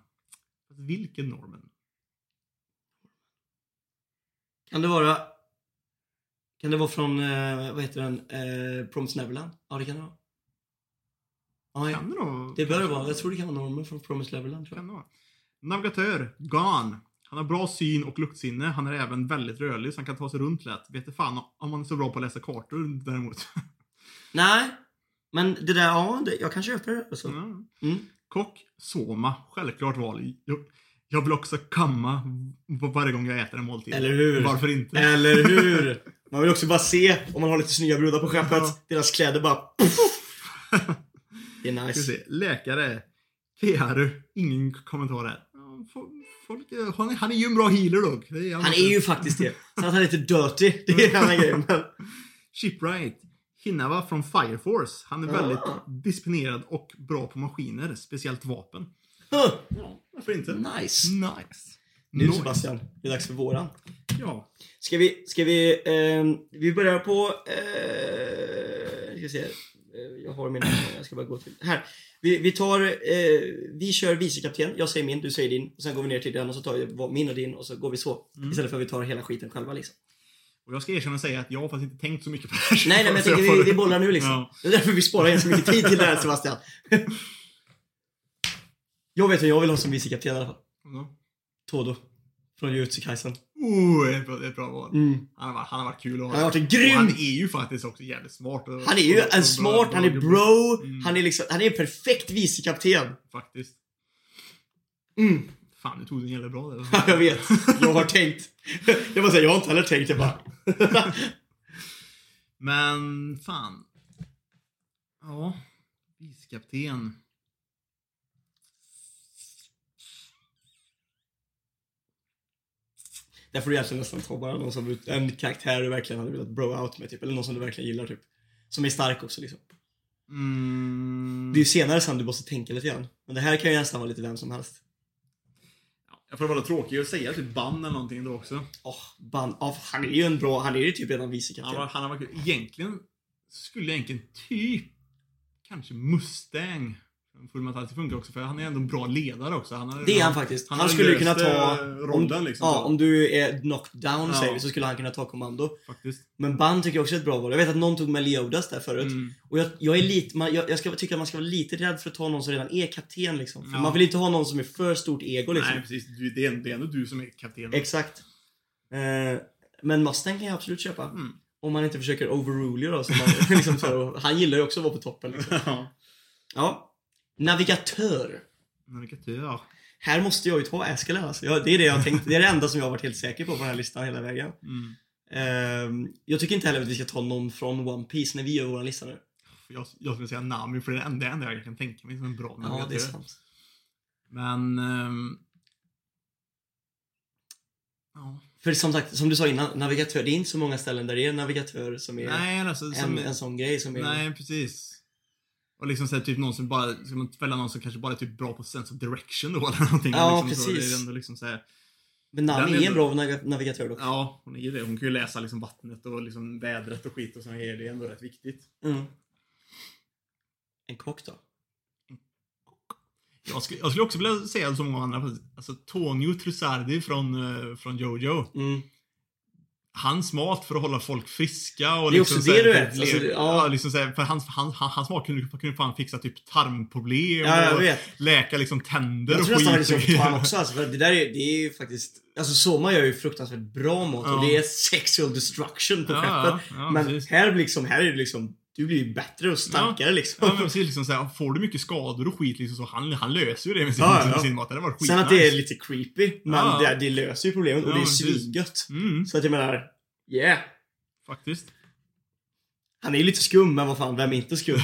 Vilken Norman? Kan det vara... Kan det vara från, eh, vad heter den, eh, Promised Neverland? Ja, det kan det vara. Ja. Kan det då? det bör det vara. Jag tror det kan vara Norman från Promised Neverland, tror jag. Kan det vara. Navigatör, Gan. Han har bra syn och luktsinne. Han är även väldigt rörlig så han kan ta sig runt lätt. Vet fan om han är så bra på att läsa kartor däremot. Nej, men det där, ja, det, jag kan köpa det. Alltså. Mm. Kock, Soma. Självklart val. Jag, jag vill också kamma varje gång jag äter en måltid. Eller hur? Varför inte? Eller hur? Man vill också bara se om man har lite snygga brudar på skeppet. Ja. Deras kläder bara... Det är nice. Läkare. Keharu. Ingen kommentar här. Folk, han, är, han är ju en bra healer dock. Det Han är ju faktiskt det. Så att han är lite dirty, det är en annan grej. Men... Shipwright. Hinava från Fire Force. Han är väldigt disciplinerad och bra på maskiner, speciellt vapen. Ja, varför inte? Nice. Nice. Nu Nice. Sebastian, det är dags för våran. Ja. Ska vi, ska vi, ehm, vi börjar på, eh, ska se, eh, jag har mina, jag ska bara gå till, här. Vi, vi tar, eh, vi kör vicekapten, jag säger min, du säger din, och sen går vi ner till den och så tar vi min och din och så går vi så. Mm. Istället för att vi tar hela skiten själva liksom. Och jag ska erkänna och säga att jag har faktiskt inte tänkt så mycket på det här. Nej, nej men jag Så tänker vi, vi bollar nu liksom. Ja. Det är därför vi sparar ganska mycket tid till det här Sebastian. jag vet vem jag vill ha som vicekapten i alla fall. Ja. Todo. Från Jujutsu Kaisen. Oh, det är ett bra, ett bra val. Mm. Han, har han har varit kul att ha. Han har varit en Och grym! Han är ju faktiskt också jävligt smart. och- Han är ju en bra- smart, han är bra- bro, Mm. han är liksom, han är en perfekt vicekapten. Faktiskt. Mm. Fan, du tog den jävla bra där. Ja, jag vet. Jag har tänkt. Jag bara säga, jag har inte heller tänkt. Jag bara... Men, fan. Ja. Vicekapten. Där får du egentligen nästan ta bara någon som, en karaktär du verkligen hade velat bro out med typ. Eller någon som du verkligen gillar typ. Som är stark också liksom. Mm. Det är ju senare sen du måste tänka lite grann. Men det här kan ju nästan vara lite vem som helst. Ja, Jag får vara tråkig att säga typ band eller någonting då också. Åh, band. Oh, han är ju en bra, han är ju typ redan vicekapten. Han, var, han har varit, egentligen skulle egentligen typ kanske Mustang Full Metal funkar också för han är ändå en bra ledare också. Han har, Det är han faktiskt. Han, har skulle kunna ta... eh, rollen om, liksom. ja, om du är knocked down Ja. säger vi, så skulle han kunna ta kommando. Faktiskt. Men band tycker jag också är ett bra val. Jag vet att någon tog Meliodas där förut. Mm. Och jag, jag är lite, man, jag, jag ska tycka att man ska vara lite rädd för att ta någon som redan är kapten liksom. För Ja. man vill inte ha någon som är för stort ego liksom. Nej precis, det, är, det är ändå du som är kapten. Exakt. Eh, men Mustang kan jag absolut köpa. Mm. Om man inte försöker overrule då. Man, liksom så, han gillar ju också att vara på toppen. Liksom. ja. Ja. Navigatör. Navigatör. Här måste jag ju ta Askelin alltså. jag, Det är det jag tänkt. Det är det enda som jag har varit helt säker på på den här listan hela vägen. Mm. Ehm, jag tycker inte heller att vi ska ta någon från One Piece när vi gör vår lista nu. Jag, jag skulle säga Nami för det är det enda, enda jag kan tänka mig som en bra Ja, navigatör. det är sant. Men... ehm, ja. För som sagt, som du sa innan, navigatör, det är inte så många ställen där det är en navigatör som är Nej, alltså... en, Som, en sån grej som är... nej, precis. Och liksom såhär, typ någon som bara, ska man välja någon som kanske bara är typ bra på sense of direction då eller någonting. Ja, liksom, Så, det precis. är ändå liksom såhär, Men Nami är en bra nav- navigatör dock. ja, hon är ju det. Hon kan ju läsa liksom vattnet och liksom vädret och skit och grejer. Det är ändå rätt viktigt. Mm. En kock då? Jag skulle, jag skulle också vilja säga som många andra, alltså Tonio Trussardi från, eh, från Jojo. Mm. Hans mat för att hålla folk friska och Det är liksom också det du vet, alltså, ja. ja. liksom så här, för hans, mat kunde, kunde fan fixa typ tarmproblem Ja, jag och vet. läka liksom tänder Jag och tror nästan skit. så för han också alltså, för det där är, det är ju faktiskt... Alltså Soma gör ju fruktansvärt bra mat och Ja. det är sexual destruction på Ja, skeppet. men precis. här, liksom, här är det liksom... Du blir ju bättre och starkare liksom. Ja, men precis, liksom så här, får du mycket skador och skit liksom, så han, han löser ju det med sin, Ja, ja. sin, mat. Det var skit Sen att det är lite creepy, men Ja. det, det löser ju problemet och Ja, det är svingött. Mm, Så att jag menar, yeah. faktiskt. Han är ju lite skum, men vad fan, vem är inte skum?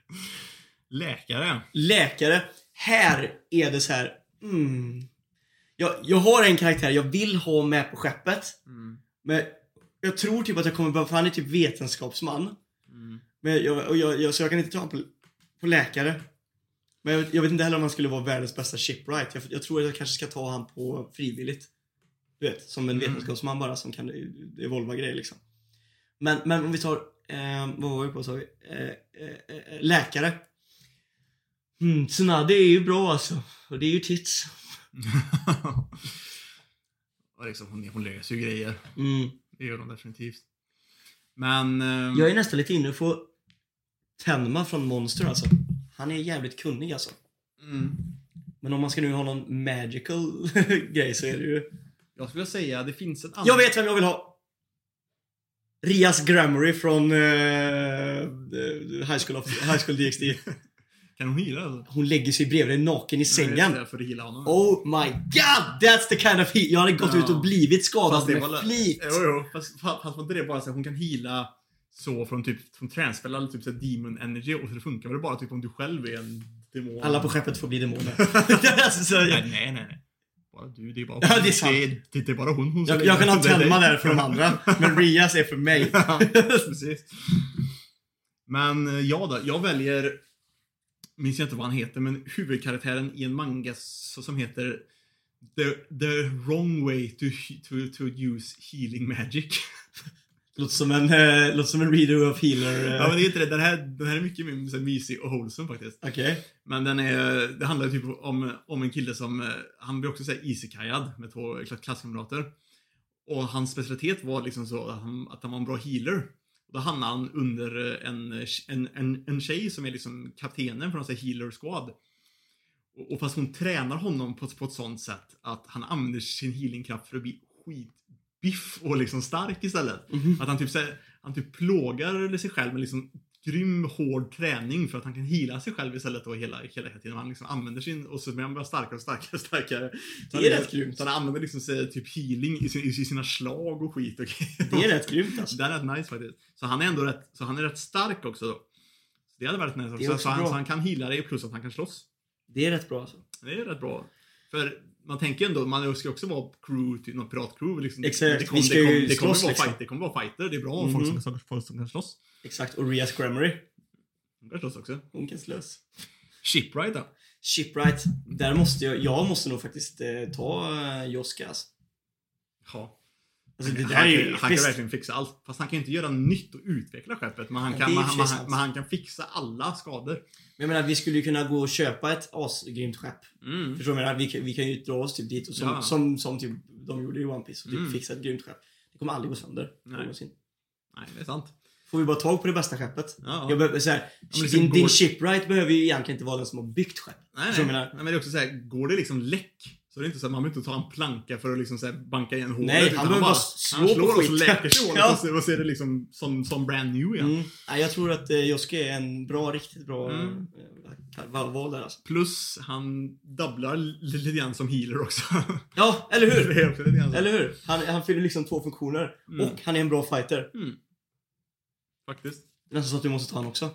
Läkare. Läkare. Här är det så här. Mm. Jag, jag har en karaktär jag vill ha med på skeppet. Mm. Men jag tror typ att jag kommer behöva, för han är typ vetenskapsman. Men jag, och jag, jag, så jag kan inte ta på, på läkare. Men jag, jag vet inte heller om han skulle vara världens bästa shipwright. Jag, jag tror att jag kanske ska ta han på frivilligt. Du vet, som en Mm. vetenskapsman bara som kan evolva grejer liksom. Men, men om vi tar, eh, vad var vi på sa vi? Eh, eh, eh, läkare. Mm, Tsunade är ju bra alltså. Och det är ju tits. och liksom, hon, hon löser ju grejer. Mm. Det gör hon definitivt. Men... ehm, Jag är nästan lite inne på Tenma från Monster alltså. Han är jävligt kunnig alltså. mm. Men om man ska nu ha någon magical grej så är det ju... Jag skulle säga, det finns ett annat... Jag vet vem jag vill ha! Rias Grammary från eh, High, School of, High School DxD. Kan hon heala alltså? Hon lägger sig bredvid dig naken i sängen. Nej, för att heala honom. Oh my god! That's the kind of heal. Jag hade gått Ja. ut och blivit skadad med var flit. Jo, jo. Fast, fast fast var inte det bara så att hon kan heala så från typ från transfer eller typ så demon energy och så det funkar väl bara typ om du själv är en demon? Alla på skeppet får bli demoner. alltså, jag, nej, nej. nej. Bara du, det är bara Ja, det är sant. Det är, det är bara hon. hon jag, jag kan ha det. Tenma där för de andra. Men Rias är för mig. Ja, precis. Men eh, ja då, jag väljer, minns jag inte vad han heter, men huvudkaraktären i en manga som heter The, the wrong way to, to, to use healing magic. Låter som en, eh, låter som en reader of healer. eh. ja men det är inte det, den här, den här är mycket mer så här mysig och wholesome faktiskt. Okej. Men den är, det handlar typ om, om en kille som, eh, han blir också såhär isekajad med två klass- klasskamrater. Och hans specialitet var liksom så att han, att han var en bra healer. Och då hamnade han under eh, en, en, en, en tjej som är liksom kaptenen för en sån här healer squad. Och, och fast hon tränar honom på, på ett sånt sätt att han använder sin healingkraft för att bli skitbiff och liksom stark istället. Mhm. Att han typ, så här, han typ plågar sig själv med liksom grym hård träning för att han kan heala sig själv istället då hela, hela tiden. Han liksom använder sin, och så blir han bara starkare och starkare och starkare. Så Det är rätt grymt. Så han använder liksom så, typ healing i, sin, i sina slag och skit och Det är rätt grymt alltså. Det är rätt nice faktiskt. Så han är ändå rätt, så han är rätt stark också då. Så det hade varit nice Det är också Så han, så han kan heala dig plus att han kan slåss. Det är rätt bra alltså. Det är rätt bra. För man tänker ändå, man ska också vara crew till något piratcrew. Liksom. Exakt, Det kommer, vi ska det ju det kommer slåss, vara liksom. fight, det kommer vara fighter. Det är bra om folk, Mhm. som, folk som kan slåss. Exakt. Och Rias Grammary. De kan slåss också. Hon kan slåss. Shipwright då? Shipwright, där måste jag, jag måste nog faktiskt eh, ta eh, Joska alltså. Ja. Alltså det han, där är ju kan, han kan verkligen fixa allt. Fast han kan ju inte göra nytt och utveckla skeppet. Men han Ja, kan, man, man, men han kan fixa alla skador. Men jag menar, vi skulle ju kunna gå och köpa ett asgrymt skepp. Mm. Förstår du vad jag menar? Vi, kan- vi kan ju dra oss typ dit och som, Ja. som, som typ de gjorde i One Piece och typ Mm. fixa ett grymt skepp. Det kommer aldrig gå sönder. Nej. någonsin. Nej, det är sant. Får vi bara tag på det bästa skeppet. Ja. Jag behöver, så här, men liksom din, din går- shipwright behöver ju egentligen inte vara den som har byggt skepp. Nej, nej. nej. men det är också så här, går det liksom läck så är det inte så att man behöver inte ta en planka för att liksom så banka igen hålet. Nej, han behöver bara han slå slår på och så skiten. läker sig hålet Ja. och, så, är det liksom som, som brand new igen. Mm. Jag tror att eh, Joske är en bra, riktigt bra Mm. mm. val där alltså. Plus han dubblar li- lite grann som healer också. Ja, eller hur? är. Eller hur? Han, han fyller liksom två funktioner. Mm. Och han är en bra fighter. Faktiskt. Det är nästan så att du måste ta honom också.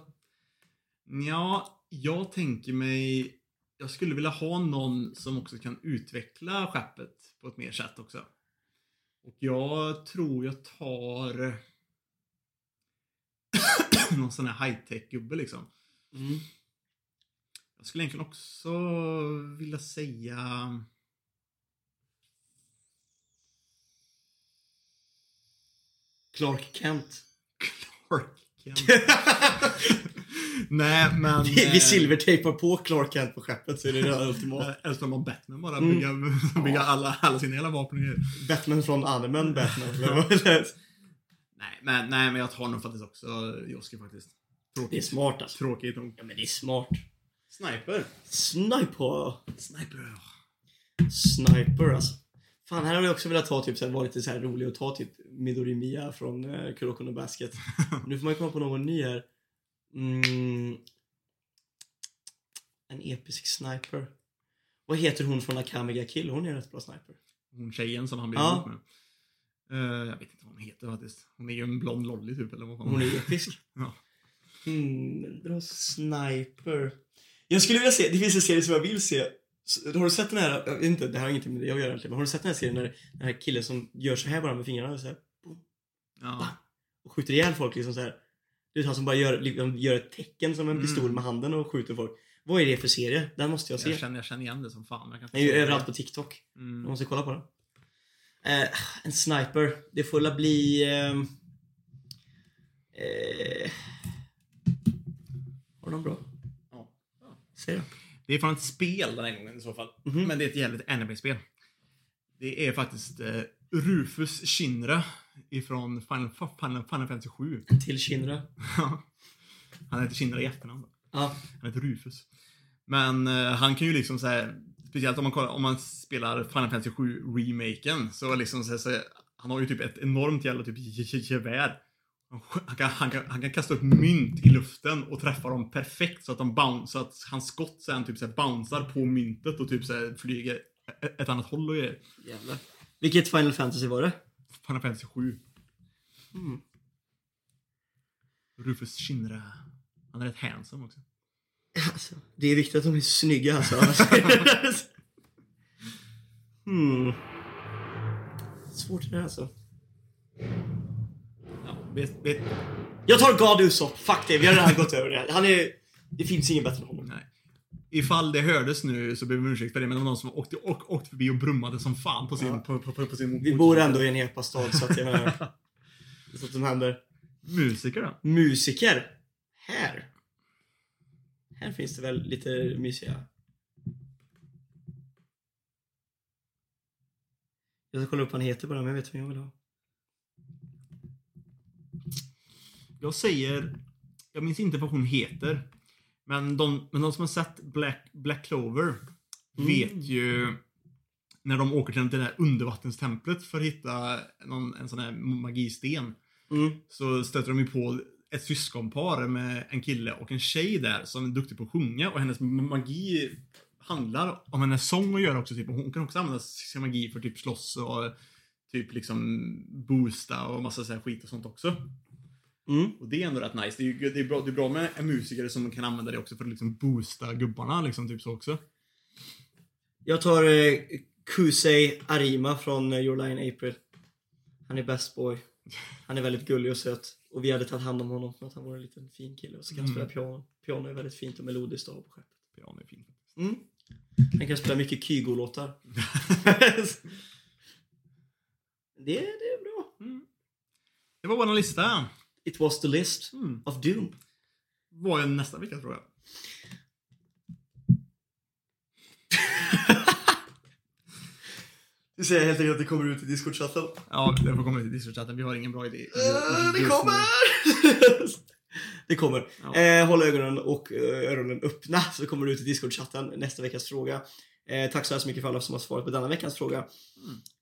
Ja, jag tänker mig... Jag skulle vilja ha någon som också kan utveckla skeppet på ett mer sätt också. Och jag tror jag tar... någon sån här high-tech-gubbe liksom. Mm. Jag skulle egentligen också vilja säga... Clark Kent. Clark Kent. Nej, men... Vi, eh, vi silvertejpar på Clark Kent på skeppet så är det det ultimata. Eller som om Batman bara Mm. bygga, bygga alla, alla sina hela vapen. Batman från animen Batman. Nej, men, nej, men jag tar nog faktiskt också Joski faktiskt. det är Tråkigt. smart alltså. Tråkigt nog. Ja men det är smart. Sniper. Sniper. Sniper. Sniper alltså. Fan, här hade jag också velat ta typ, så här, vara lite så här rolig och ta typ Midori Mia från uh, Kuroko no Basket. nu får man ju komma på någon ny här. Mm. En episk sniper. Vad heter hon från Akamiga Kill? Hon är en rätt bra sniper. Hon tjejen som han blev Ja. ihop med. Eh, jag vet inte vad hon heter faktiskt. Hon är ju en blond lolly typ eller vad fan Hon är episk. Ja. Mm, bra sniper. Jag skulle vilja se, det finns en serie som jag vill se. Har du sett den här, jag vet inte, det här har ingenting med det att göra egentligen, men har du sett den här serien när den här killen som gör så här bara med fingrarna så här, Ja. och skjuter ihjäl folk liksom så här. Du vet han som bara gör, liksom, gör ett tecken som en Mm. pistol med handen och skjuter folk. Vad är det för serie? Den måste jag se. Jag känner, jag känner igen det som fan. Jag kan Den är ju överallt på TikTok. Jag Mm. måste kolla på den. Eh, en sniper. Det får väl bli... ehm, eh, har du någon bra? Ja. Säg då. Det är från ett spel den här gången i så fall. Mhm. Men det är ett jävligt anime-spel. Det är faktiskt eh, Rufus Shinra ifrån Final, Final, Final Fantasy 7. En till Shinra. han heter Shinra i efternamn. Ja. Han heter Rufus. Men eh, han kan ju liksom så här, speciellt om man, kollar, om man spelar Final Fantasy 7 remaken, så liksom så, här, så han har ju typ ett enormt jävla typ ge- ge- gevär. Han, kan, han, kan, han kan kasta upp mynt i luften och träffa dem perfekt så att de bounce, så att hans skott sen typ så här bouncear på myntet och typ så här flyger ett, ett annat håll och grejer. Jävlar. Vilket Final Fantasy var det? Final Fantasy 7. Mm. Rufus Shinra. Han är rätt handsome också. Alltså, det är viktigt att de är snygga alltså. hmm. Svårt det där alltså. Ja, vet, vet, Jag tar God Usopp. Fuck det, vi har redan gått över det. Han är... Det finns ingen bättre än honom. Ifall det hördes nu så ber vi om ursäkt för det, men det var någon som åkte, åk, åkte förbi och brummade som fan på sin, Ja. på, på, på, på sin Vi bor ändå i en epastad så att jag menar... Sånt som händer. Musiker då? Musiker. Här. Här finns det väl lite mysiga. Jag ska kolla upp vad han heter bara, men jag vet vem jag vill ha. Jag säger, jag minns inte vad hon heter, men de, men de som har sett Black, Black Clover Mm. vet ju när de åker till det där undervattenstemplet för att hitta någon, en sån här magisten. Mm. så stöter de ju på ett syskonpar med en kille och en tjej där som är duktig på att sjunga och hennes magi handlar om hennes sång att göra också. Typ. Och hon kan också använda sin magi för typ slåss och typ liksom boosta och massa så skit och sånt också. Mm. Och det är ändå rätt nice. Det är, det är, bra, det är bra med en musiker som kan använda det också för att liksom boosta gubbarna liksom typ så också. Jag tar eh, Kusei Arima från eh, Your Line April. Han är best boy. Han är väldigt gullig och söt. Och vi hade tagit hand om honom för att han var en liten fin kille och så kan han Mm. spela piano. Piano är väldigt fint och melodiskt att ha på skeppet. Piano är fint. Mm. Han kan spela mycket Kygo-låtar. det, det är bra. Det var vår lista. It was the list Mm. of doom. Vad är nästa vecka tror jag? Du säger helt enkelt att det kommer ut i Discord-chatten. Ja, det får komma ut i Discord-chatten. Vi har ingen bra idé. Eh, det kommer! det kommer. Ja. Eh, håll ögonen och eh, öronen öppna så kommer det ut i Discord-chatten nästa veckas fråga. Eh, tack så hemskt mycket för alla som har svarat på denna veckans fråga.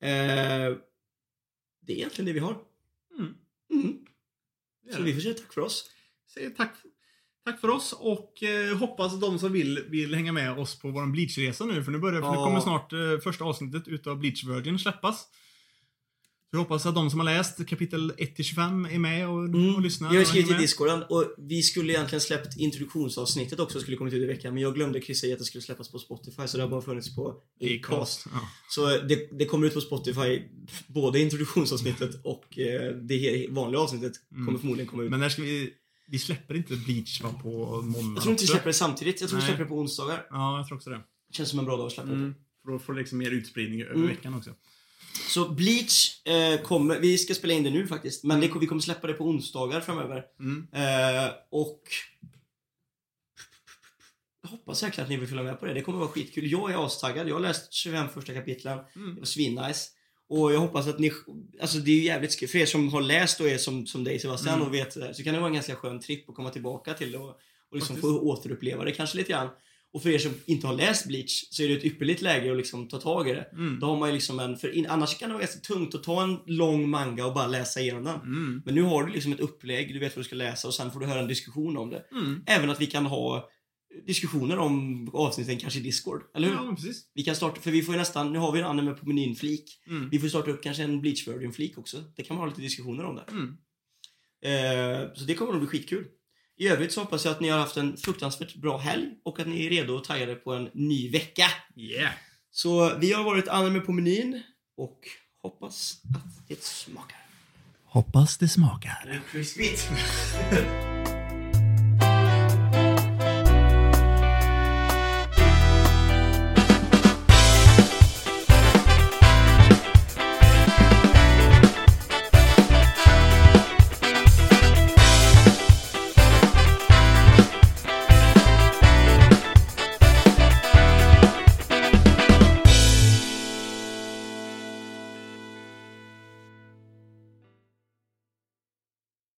Eh, det är egentligen det vi har. Mm. Mm. Så vi får säga tack för oss. Säger tack, tack för oss och eh, hoppas att de som vill, vill hänga med oss på vår Bleach-resa nu. För nu börjar, för nu Ja. kommer snart eh, första avsnittet utav Bleach Virgin släppas. Så jag hoppas att de som har läst kapitel 1-25 är med och, och lyssnar. Vi har skrivit i discorden och vi skulle egentligen släppt introduktionsavsnittet också skulle kommit ut i veckan men jag glömde kryssa i att det skulle släppas på Spotify så det har bara funnits på Acast. Acast. Ja. Så det, det kommer ut på Spotify både introduktionsavsnittet och eh, det vanliga avsnittet Mm. kommer förmodligen komma ut. Men när ska vi... Vi släpper inte Bleach va, på måndag jag tror inte vi släpper det samtidigt. Jag tror vi Nej. släpper det på onsdagar. Ja, jag tror också det. Känns som en bra dag att släppa det. Mm. För då får det liksom mer utspridning över Mm. veckan också. Så Bleach eh, kommer, vi ska spela in det nu faktiskt, men det, vi kommer släppa det på onsdagar framöver. Mm. Eh, och jag hoppas verkligen att ni vill följa med på det. Det kommer vara skitkul. Jag är astaggad. Jag har läst 25 första kapitlen. Mm. Det var svinnice. Och jag hoppas att ni... Alltså det är ju jävligt skoj. För er som har läst och är som, som dig Sebastian Mm. och vet där, så kan det vara en ganska skön tripp att komma tillbaka till det och, och liksom Faktiskt. få återuppleva det kanske lite grann. Och för er som inte har läst Bleach så är det ett ypperligt läge att liksom ta tag i det. Mm. Då har man ju liksom en... För in, annars kan det vara ganska tungt att ta en lång manga och bara läsa igenom den. Mm. Men nu har du liksom ett upplägg, du vet vad du ska läsa och sen får du höra en diskussion om det. Mm. Även att vi kan ha diskussioner om avsnitten kanske i Discord. Eller hur? Ja, precis. Vi kan starta, för vi får ju nästan, nu har vi en anime på menyn-flik. Mm. Vi får starta upp kanske en Bleach Virgin-flik också. Det kan man ha lite diskussioner om där. Mm. Eh, så det kommer nog bli skitkul. I övrigt så hoppas jag att ni har haft en fruktansvärt bra helg och att ni är redo och taggade på en ny vecka. Yeah. Så vi har varit anime på menyn och hoppas att det smakar. Hoppas det smakar. Crispigt.